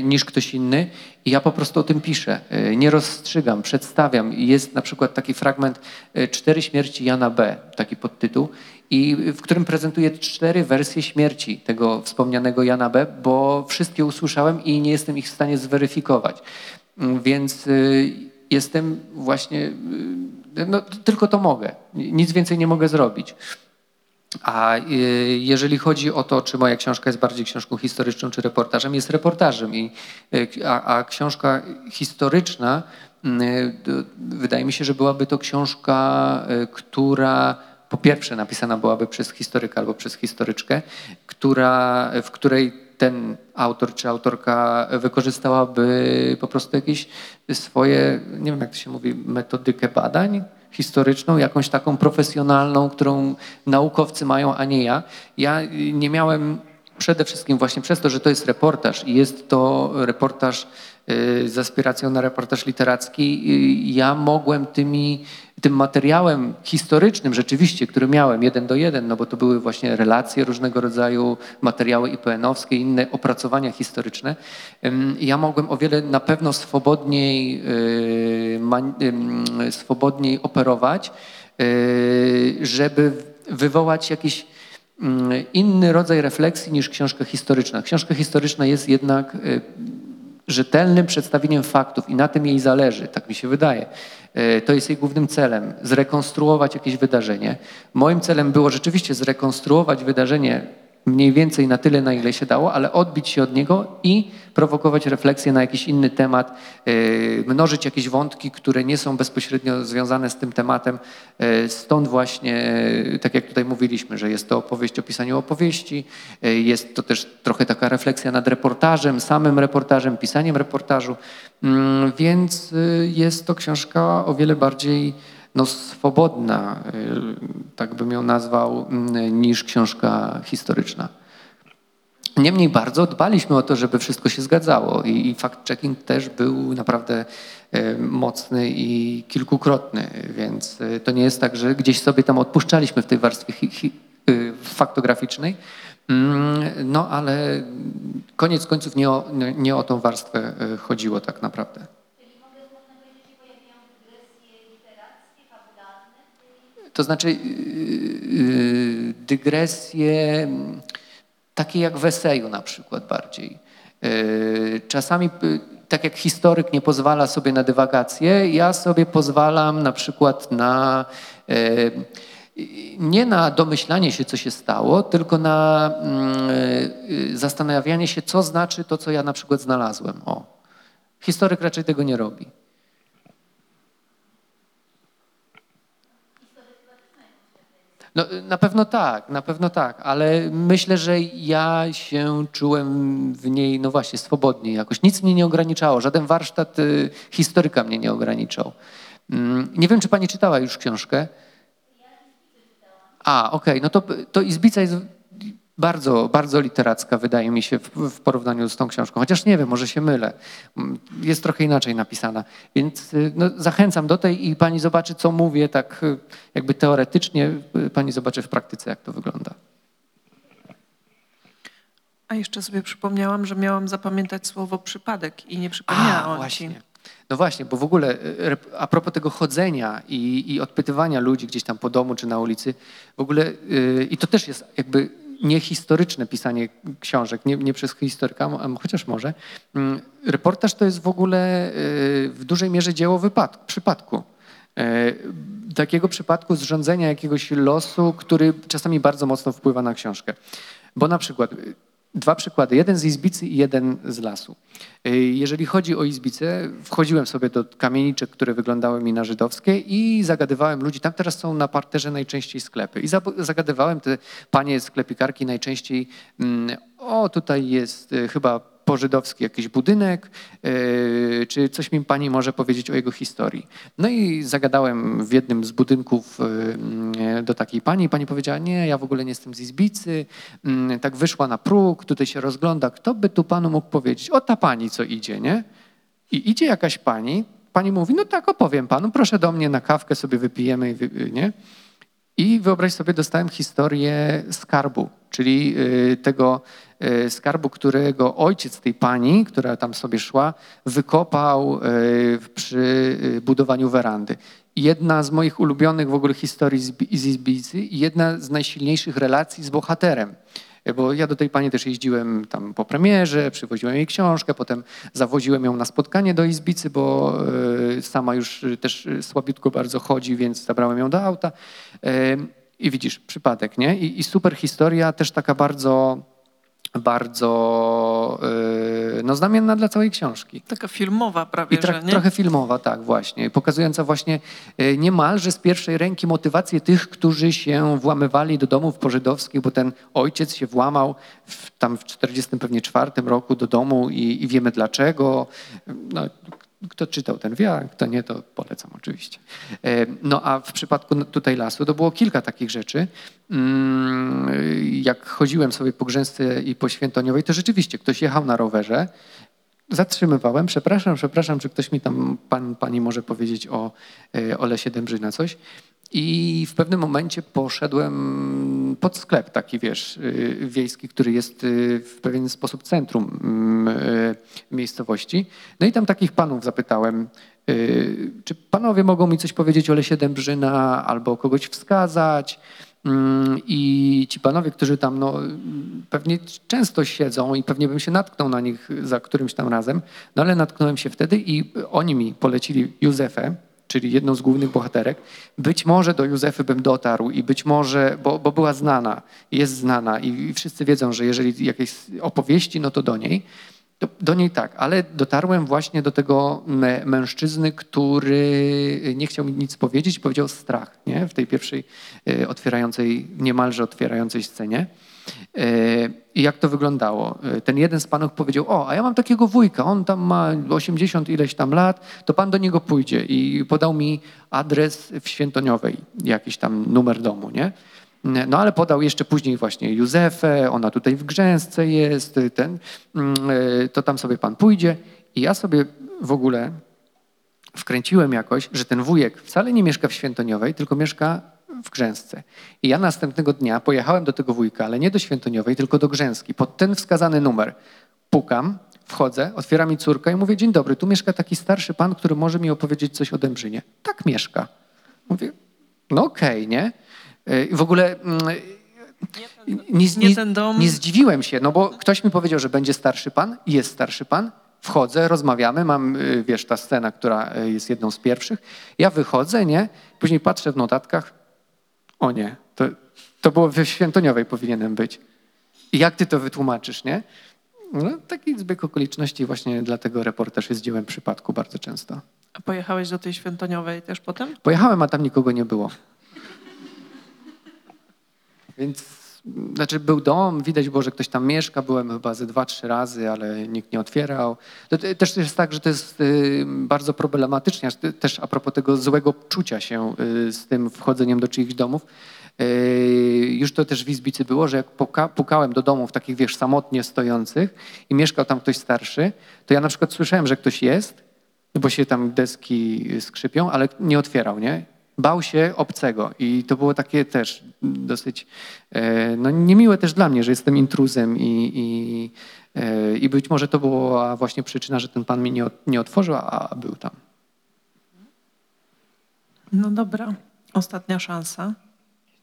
niż ktoś inny i ja po prostu o tym piszę. E, Nie rozstrzygam, przedstawiam. Jest na przykład taki fragment e, Cztery śmierci Jana B., taki podtytuł, i w którym prezentuję cztery wersje śmierci tego wspomnianego Jana B., bo wszystkie usłyszałem i nie jestem ich w stanie zweryfikować. Mm, Więc y, jestem właśnie, no tylko to mogę. Nic więcej nie mogę zrobić. A y, jeżeli chodzi o to, czy moja książka jest bardziej książką historyczną czy reportażem, jest reportażem. I, y, a, a książka historyczna, y, wydaje mi się, że byłaby to książka, która po pierwsze napisana byłaby przez historyka albo przez historyczkę, która, w której ten autor czy autorka wykorzystałaby po prostu jakieś swoje, nie wiem jak to się mówi, metodykę badań historyczną, jakąś taką profesjonalną, którą naukowcy mają, a nie ja. Ja y, nie miałem przede wszystkim właśnie przez to, że to jest reportaż i jest to reportaż z aspiracją na reportaż literacki, y, ja mogłem tymi, tym materiałem historycznym rzeczywiście, który miałem jeden do jeden, no bo to były właśnie relacje różnego rodzaju, materiały IPN-owskie, inne opracowania historyczne, ja mogłem o wiele na pewno swobodniej, y, swobodniej operować, y, żeby wywołać jakiś inny rodzaj refleksji niż książka historyczna. Książka historyczna jest jednak y, rzetelnym przedstawieniem faktów i na tym jej zależy, tak mi się wydaje. Y, To jest jej głównym celem, zrekonstruować jakieś wydarzenie. Moim celem było rzeczywiście zrekonstruować wydarzenie mniej więcej na tyle, na ile się dało, ale odbić się od niego i prowokować refleksję na jakiś inny temat, yy, mnożyć jakieś wątki, które nie są bezpośrednio związane z tym tematem. Yy, Stąd właśnie, yy, tak jak tutaj mówiliśmy, że jest to opowieść o pisaniu opowieści, jest to też trochę taka refleksja nad reportażem, samym reportażem, pisaniem reportażu, Mm, więc jest to książka o wiele bardziej no, swobodna, y, tak bym ją nazwał, mm, niż książka historyczna. Niemniej bardzo dbaliśmy o to, żeby wszystko się zgadzało i, fact-checking też był naprawdę y, mocny i kilkukrotny, więc y, to nie jest tak, że gdzieś sobie tam odpuszczaliśmy w tej warstwie faktograficznej, Mm, no ale koniec końców nie o, nie o tą warstwę chodziło tak naprawdę. To znaczy yy, dygresje mm, takie jak w eseju na przykład bardziej. Yy, Czasami, y, tak jak historyk nie pozwala sobie na dywagacje, ja sobie pozwalam na przykład na yy, nie na domyślanie się, co się stało, tylko na mm, zastanawianie się, co znaczy to, co ja na przykład znalazłem. O. Historyk raczej tego nie robi. No, na pewno tak, na pewno tak, ale myślę, że ja się czułem w niej, no właśnie, swobodnie jakoś. Nic mnie nie ograniczało, żaden warsztat y, historyka mnie nie ograniczał. Mm, Nie wiem, czy pani czytała już książkę? A, okej, no to, to Izbica jest bardzo, bardzo literacka, wydaje mi się, w, w porównaniu z tą książką. Chociaż nie wiem, może się mylę. Mm, Jest trochę inaczej napisana. Więc y, no, zachęcam do tej i pani zobaczy, co mówię, tak y, jakby teoretycznie, y, pani zobaczy w praktyce, jak to wygląda. A jeszcze sobie przypomniałam, że miałam zapamiętać słowo przypadek i nie przypomniałam A, właśnie. No właśnie, bo w ogóle a propos tego chodzenia i, i odpytywania ludzi gdzieś tam po domu czy na ulicy, w ogóle y, i to też jest jakby niehistoryczne pisanie książek, nie, nie przez historyka, chociaż może. Mm, Reportaż to jest w ogóle y, w dużej mierze dzieło wypadku, przypadku. E, Takiego przypadku zrządzenia jakiegoś losu, który czasami bardzo mocno wpływa na książkę. Bo na przykład y, dwa przykłady, jeden z Izbicy i jeden z lasu. Y, Jeżeli chodzi o Izbicę, wchodziłem sobie do kamieniczek, które wyglądały mi na żydowskie i zagadywałem ludzi. Tam teraz są na parterze najczęściej sklepy. I zagadywałem te panie sklepikarki najczęściej, mm, o tutaj jest y, chyba pożydowski jakiś budynek, yy, czy coś mi pani może powiedzieć o jego historii. No i zagadałem w jednym z budynków yy, do takiej pani pani powiedziała, nie, ja w ogóle nie jestem z Izbicy, Yy, tak wyszła na próg, tutaj się rozgląda, kto by tu panu mógł powiedzieć, o ta pani, co idzie, nie? I idzie jakaś pani, pani mówi, no tak, opowiem panu, proszę do mnie na kawkę sobie wypijemy, nie? I wyobraź sobie, dostałem historię skarbu, czyli y, tego skarbu, którego ojciec tej pani, która tam sobie szła, wykopał y, przy y, budowaniu werandy. Jedna z moich ulubionych w ogóle historii z Bi- z Izbicy i jedna z najsilniejszych relacji z bohaterem. Bo ja do tej pani też jeździłem tam po premierze, przywoziłem jej książkę, potem zawoziłem ją na spotkanie do Izbicy, bo sama już też słabiutko bardzo chodzi, więc zabrałem ją do auta. I widzisz, przypadek, nie? I, i super historia, też taka bardzo, bardzo y, no, znamienna dla całej książki. Taka filmowa prawie, I tra- że trochę filmowa, tak, właśnie. Pokazująca właśnie e, niemalże z pierwszej ręki motywację tych, którzy się włamywali do domów pożydowskich, bo ten ojciec się włamał w, tam w 40 pewnie czwartym roku do domu i, i wiemy dlaczego. No, kto czytał, ten wie, a kto nie, to polecam oczywiście. E, No a w przypadku tutaj lasu to było kilka takich rzeczy. Mm, Jak chodziłem sobie po Grzęsce i po Świętoniowej, to rzeczywiście ktoś jechał na rowerze, zatrzymywałem, przepraszam, przepraszam, czy ktoś mi tam, pan, pani może powiedzieć o, e, o Lesie Dębrzyna coś. I w pewnym momencie poszedłem pod sklep taki, wiesz, y, wiejski, który jest y, w pewien sposób centrum mm, y, miejscowości. No i tam takich panów zapytałem, czy panowie mogą mi coś powiedzieć o Lesie Dębrzyna albo kogoś wskazać. Mm, I ci panowie, którzy tam no, pewnie często siedzą i pewnie bym się natknął na nich za którymś tam razem, no ale natknąłem się wtedy i oni mi polecili Józefę, czyli jedną z głównych bohaterek, być może do Józefy bym dotarł i być może, bo, bo była znana, jest znana i, wszyscy wiedzą, że jeżeli jakieś opowieści, no to do niej. Do, do niej tak, ale dotarłem właśnie do tego mę- mężczyzny, który nie chciał mi nic powiedzieć, powiedział strach nie? w tej pierwszej e, otwierającej, niemalże otwierającej scenie. E, I jak to wyglądało? E, Ten jeden z panów powiedział, o, a ja mam takiego wujka, on tam ma 80 ileś tam lat, to pan do niego pójdzie. I podał mi adres w Świętoniowej, jakiś tam numer domu, nie? No ale podał jeszcze później właśnie Józefę, ona tutaj w Grzęsce jest, ten, mm, e, to tam sobie pan pójdzie. I ja sobie w ogóle wkręciłem jakoś, że ten wujek wcale nie mieszka w Świętoniowej, tylko mieszka w Grzęsce. I ja następnego dnia pojechałem do tego wujka, ale nie do Świętoniowej, tylko do Grzęski, pod ten wskazany numer. Pukam, wchodzę, otwiera mi córka i mówię, dzień dobry, tu mieszka taki starszy pan, który może mi opowiedzieć coś o Dębrzynie. Tak mieszka. Mówię, no okej, nie? I w ogóle mm, nie, nie dom. nie zdziwiłem się, no bo ktoś mi powiedział, że będzie starszy pan, jest starszy pan, wchodzę, rozmawiamy, mam, y, wiesz, ta scena, która y, jest jedną z pierwszych. Ja wychodzę, nie? Później patrzę w notatkach, o nie, to, to było w Świętoniowej powinienem być. I jak ty to wytłumaczysz, nie? No, taki zbieg okoliczności właśnie dlatego reportaż jest dziełem przypadku bardzo często. A Pojechałeś do tej Świętoniowej też potem? Pojechałem, a tam nikogo nie było. Więc, znaczy był dom, widać było, że ktoś tam mieszka, byłem chyba ze dwa, trzy razy, ale nikt nie otwierał. To te- też jest tak, że to jest y, bardzo te- też a propos tego złego czucia się y, z tym wchodzeniem do czyichś domów. Y, Już to też w Izbicy było, że jak puka, pukałem do domów takich, wiesz, samotnie stojących i mieszkał tam ktoś starszy, to ja na przykład słyszałem, że ktoś jest, bo się tam deski skrzypią, ale nie otwierał, nie? Bał się obcego i to było takie też dosyć e, no, niemiłe też dla mnie, że jestem intruzem i, i, e, i być może to była właśnie przyczyna, że ten pan mi nie, otworzył, a, był tam. No dobra. Ostatnia szansa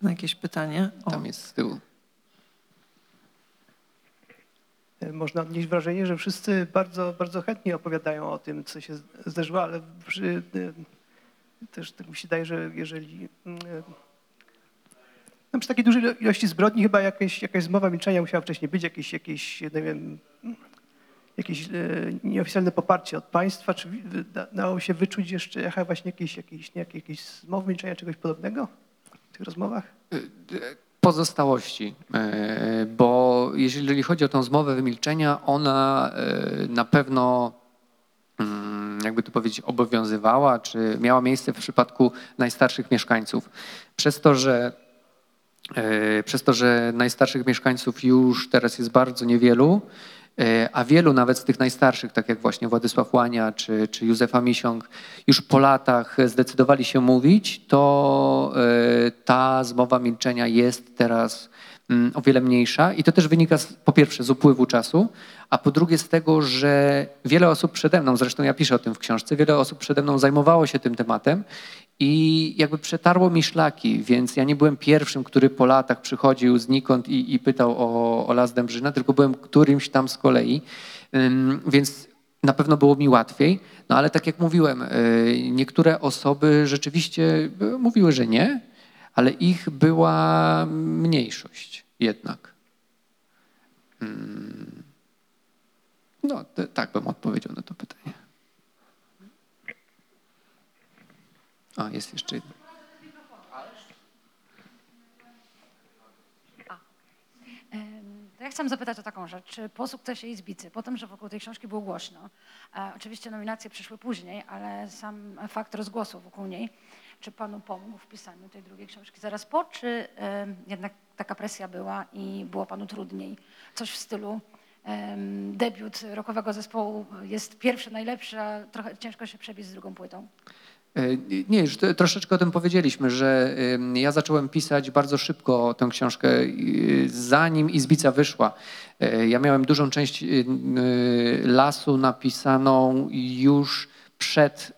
na jakieś pytanie. O, Tam jest z tyłu. Można odnieść wrażenie, że wszyscy bardzo, bardzo chętnie opowiadają o tym, co się zdarzyło, ale przy, też tak mi się daje, że jeżeli mm, no przy takiej dużej ilości zbrodni chyba jakaś, jakaś zmowa milczenia musiała wcześniej być, jakieś, jakieś nie wiem, jakieś e, nieoficjalne poparcie od państwa. Czy dało się wyczuć jeszcze jaka właśnie jakieś, jakieś, nie, jakieś zmowy milczenia, czegoś podobnego w tych rozmowach? pozostałości, e, bo jeżeli chodzi o tą zmowę wymilczenia, ona e, na pewno, jakby to powiedzieć, obowiązywała, czy miała miejsce w przypadku najstarszych mieszkańców. Przez to, że e, przez to, że najstarszych mieszkańców już teraz jest bardzo niewielu, e, a wielu nawet z tych najstarszych, tak jak właśnie Władysław Łania czy, czy Józefa Misiąg, już po latach zdecydowali się mówić, to e, ta zmowa milczenia jest teraz mm, o wiele mniejsza. I to też wynika z, po pierwsze z upływu czasu, a po drugie z tego, że wiele osób przede mną, zresztą ja piszę o tym w książce, wiele osób przede mną zajmowało się tym tematem i jakby przetarło mi szlaki, więc ja nie byłem pierwszym, który po latach przychodził znikąd i, i pytał o, o Las Dębrzyna, tylko byłem którymś tam z kolei, więc na pewno było mi łatwiej, no ale tak jak mówiłem, y, niektóre osoby rzeczywiście y, mówiły, że nie, ale ich była mniejszość jednak. Ym, No, tak bym odpowiedział na to pytanie. A, jest jeszcze jedno. Ja chcę zapytać o taką rzecz. Po sukcesie Izbicy, po tym, że wokół tej książki było głośno, e, oczywiście nominacje przyszły później, ale sam fakt rozgłosu wokół niej, czy panu pomógł w pisaniu tej drugiej książki zaraz po, czy jednak taka presja była i było panu trudniej? Coś w stylu debiut rokowego zespołu jest pierwszy, najlepszy, a trochę ciężko się przebić z drugą płytą. E, Nie, już troszeczkę o tym powiedzieliśmy, że ja zacząłem pisać bardzo szybko tę książkę, y, zanim Izbica wyszła. E, Ja miałem dużą część lasu napisaną już przed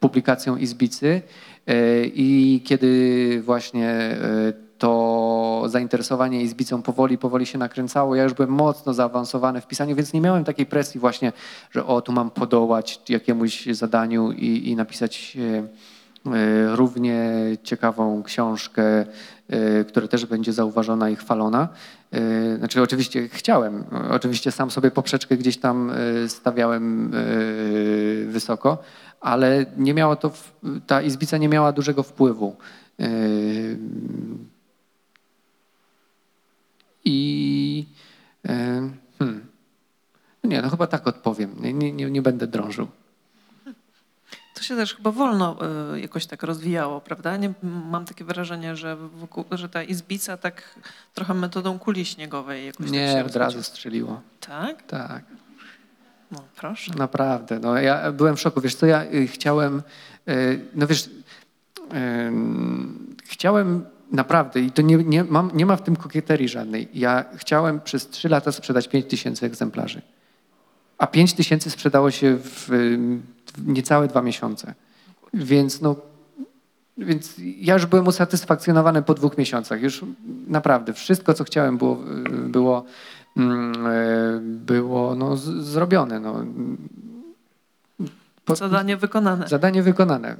publikacją Izbicy e, i kiedy właśnie e, to zainteresowanie Izbicą powoli, powoli się nakręcało. Ja już byłem mocno zaawansowany w pisaniu, więc nie miałem takiej presji właśnie, że o, tu mam podołać jakiemuś zadaniu i, i napisać e, e, równie ciekawą książkę, e, która też będzie zauważona i chwalona. E, Znaczy oczywiście chciałem, oczywiście sam sobie poprzeczkę gdzieś tam e, stawiałem e, wysoko, ale nie miało to, ta Izbica nie miała dużego wpływu. E, I e, hmm, nie, no chyba tak odpowiem. Nie, nie, nie, będę drążył. To się też chyba wolno y, jakoś tak rozwijało, prawda? Nie, mam takie wrażenie, że, wokół, że ta izbica tak trochę metodą kuli śniegowej jakoś tak się Nie, od rozchodziła. razu strzeliło. Tak? Tak. No proszę. Naprawdę, no ja byłem w szoku. Wiesz co, ja y, chciałem, y, no wiesz, chciałem naprawdę, i to nie, nie, mam, nie ma w tym kokieterii żadnej, ja chciałem przez trzy lata sprzedać 5 tysięcy egzemplarzy. A 5 tysięcy sprzedało się w, w niecałe dwa miesiące. Więc no, więc ja już byłem usatysfakcjonowany po dwóch miesiącach. Już naprawdę wszystko, co chciałem, było, było, było no, zrobione. No. Po- Zadanie wykonane. Zadanie wykonane.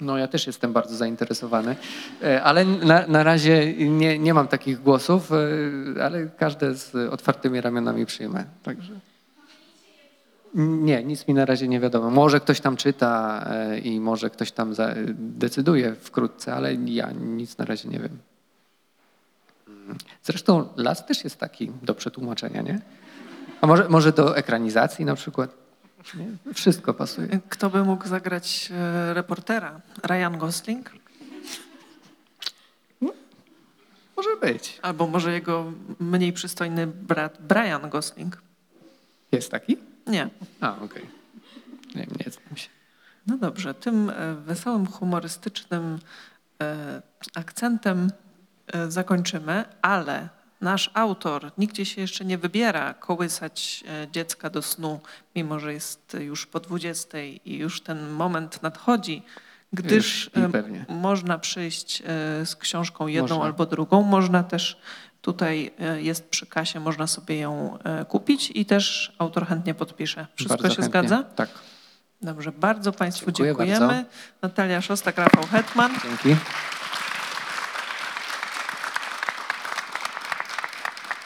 No ja też jestem bardzo zainteresowany, E, ale na, na razie nie, nie mam takich głosów, e, ale każde z otwartymi ramionami przyjmę. Także. Nie, nic mi na razie nie wiadomo. Może ktoś tam czyta e, i może ktoś tam decyduje wkrótce, ale ja nic na razie nie wiem. Zresztą las też jest taki do przetłumaczenia, nie? A może, może do ekranizacji na przykład? Nie? Wszystko pasuje. Kto by mógł zagrać e, reportera? Ryan Gosling? Może być. Albo może jego mniej przystojny brat Brian Gosling? Jest taki? Nie. A, okej. Nie, nie znam się. No dobrze, tym e, wesołym, humorystycznym e, akcentem zakończymy, ale nasz autor nigdzie się jeszcze nie wybiera kołysać e, dziecka do snu, mimo że jest już po 20 i już ten moment nadchodzi, gdyż e, można przyjść e, z książką jedną Można. albo drugą. Można też tutaj jest przy kasie, można sobie ją kupić i też autor chętnie podpisze. Wszystko Bardzo się chętnie. zgadza? Tak. Dobrze, bardzo Państwu Dziękuję dziękujemy. bardzo. Natalia Szostak, Rafał Hetman. Dzięki.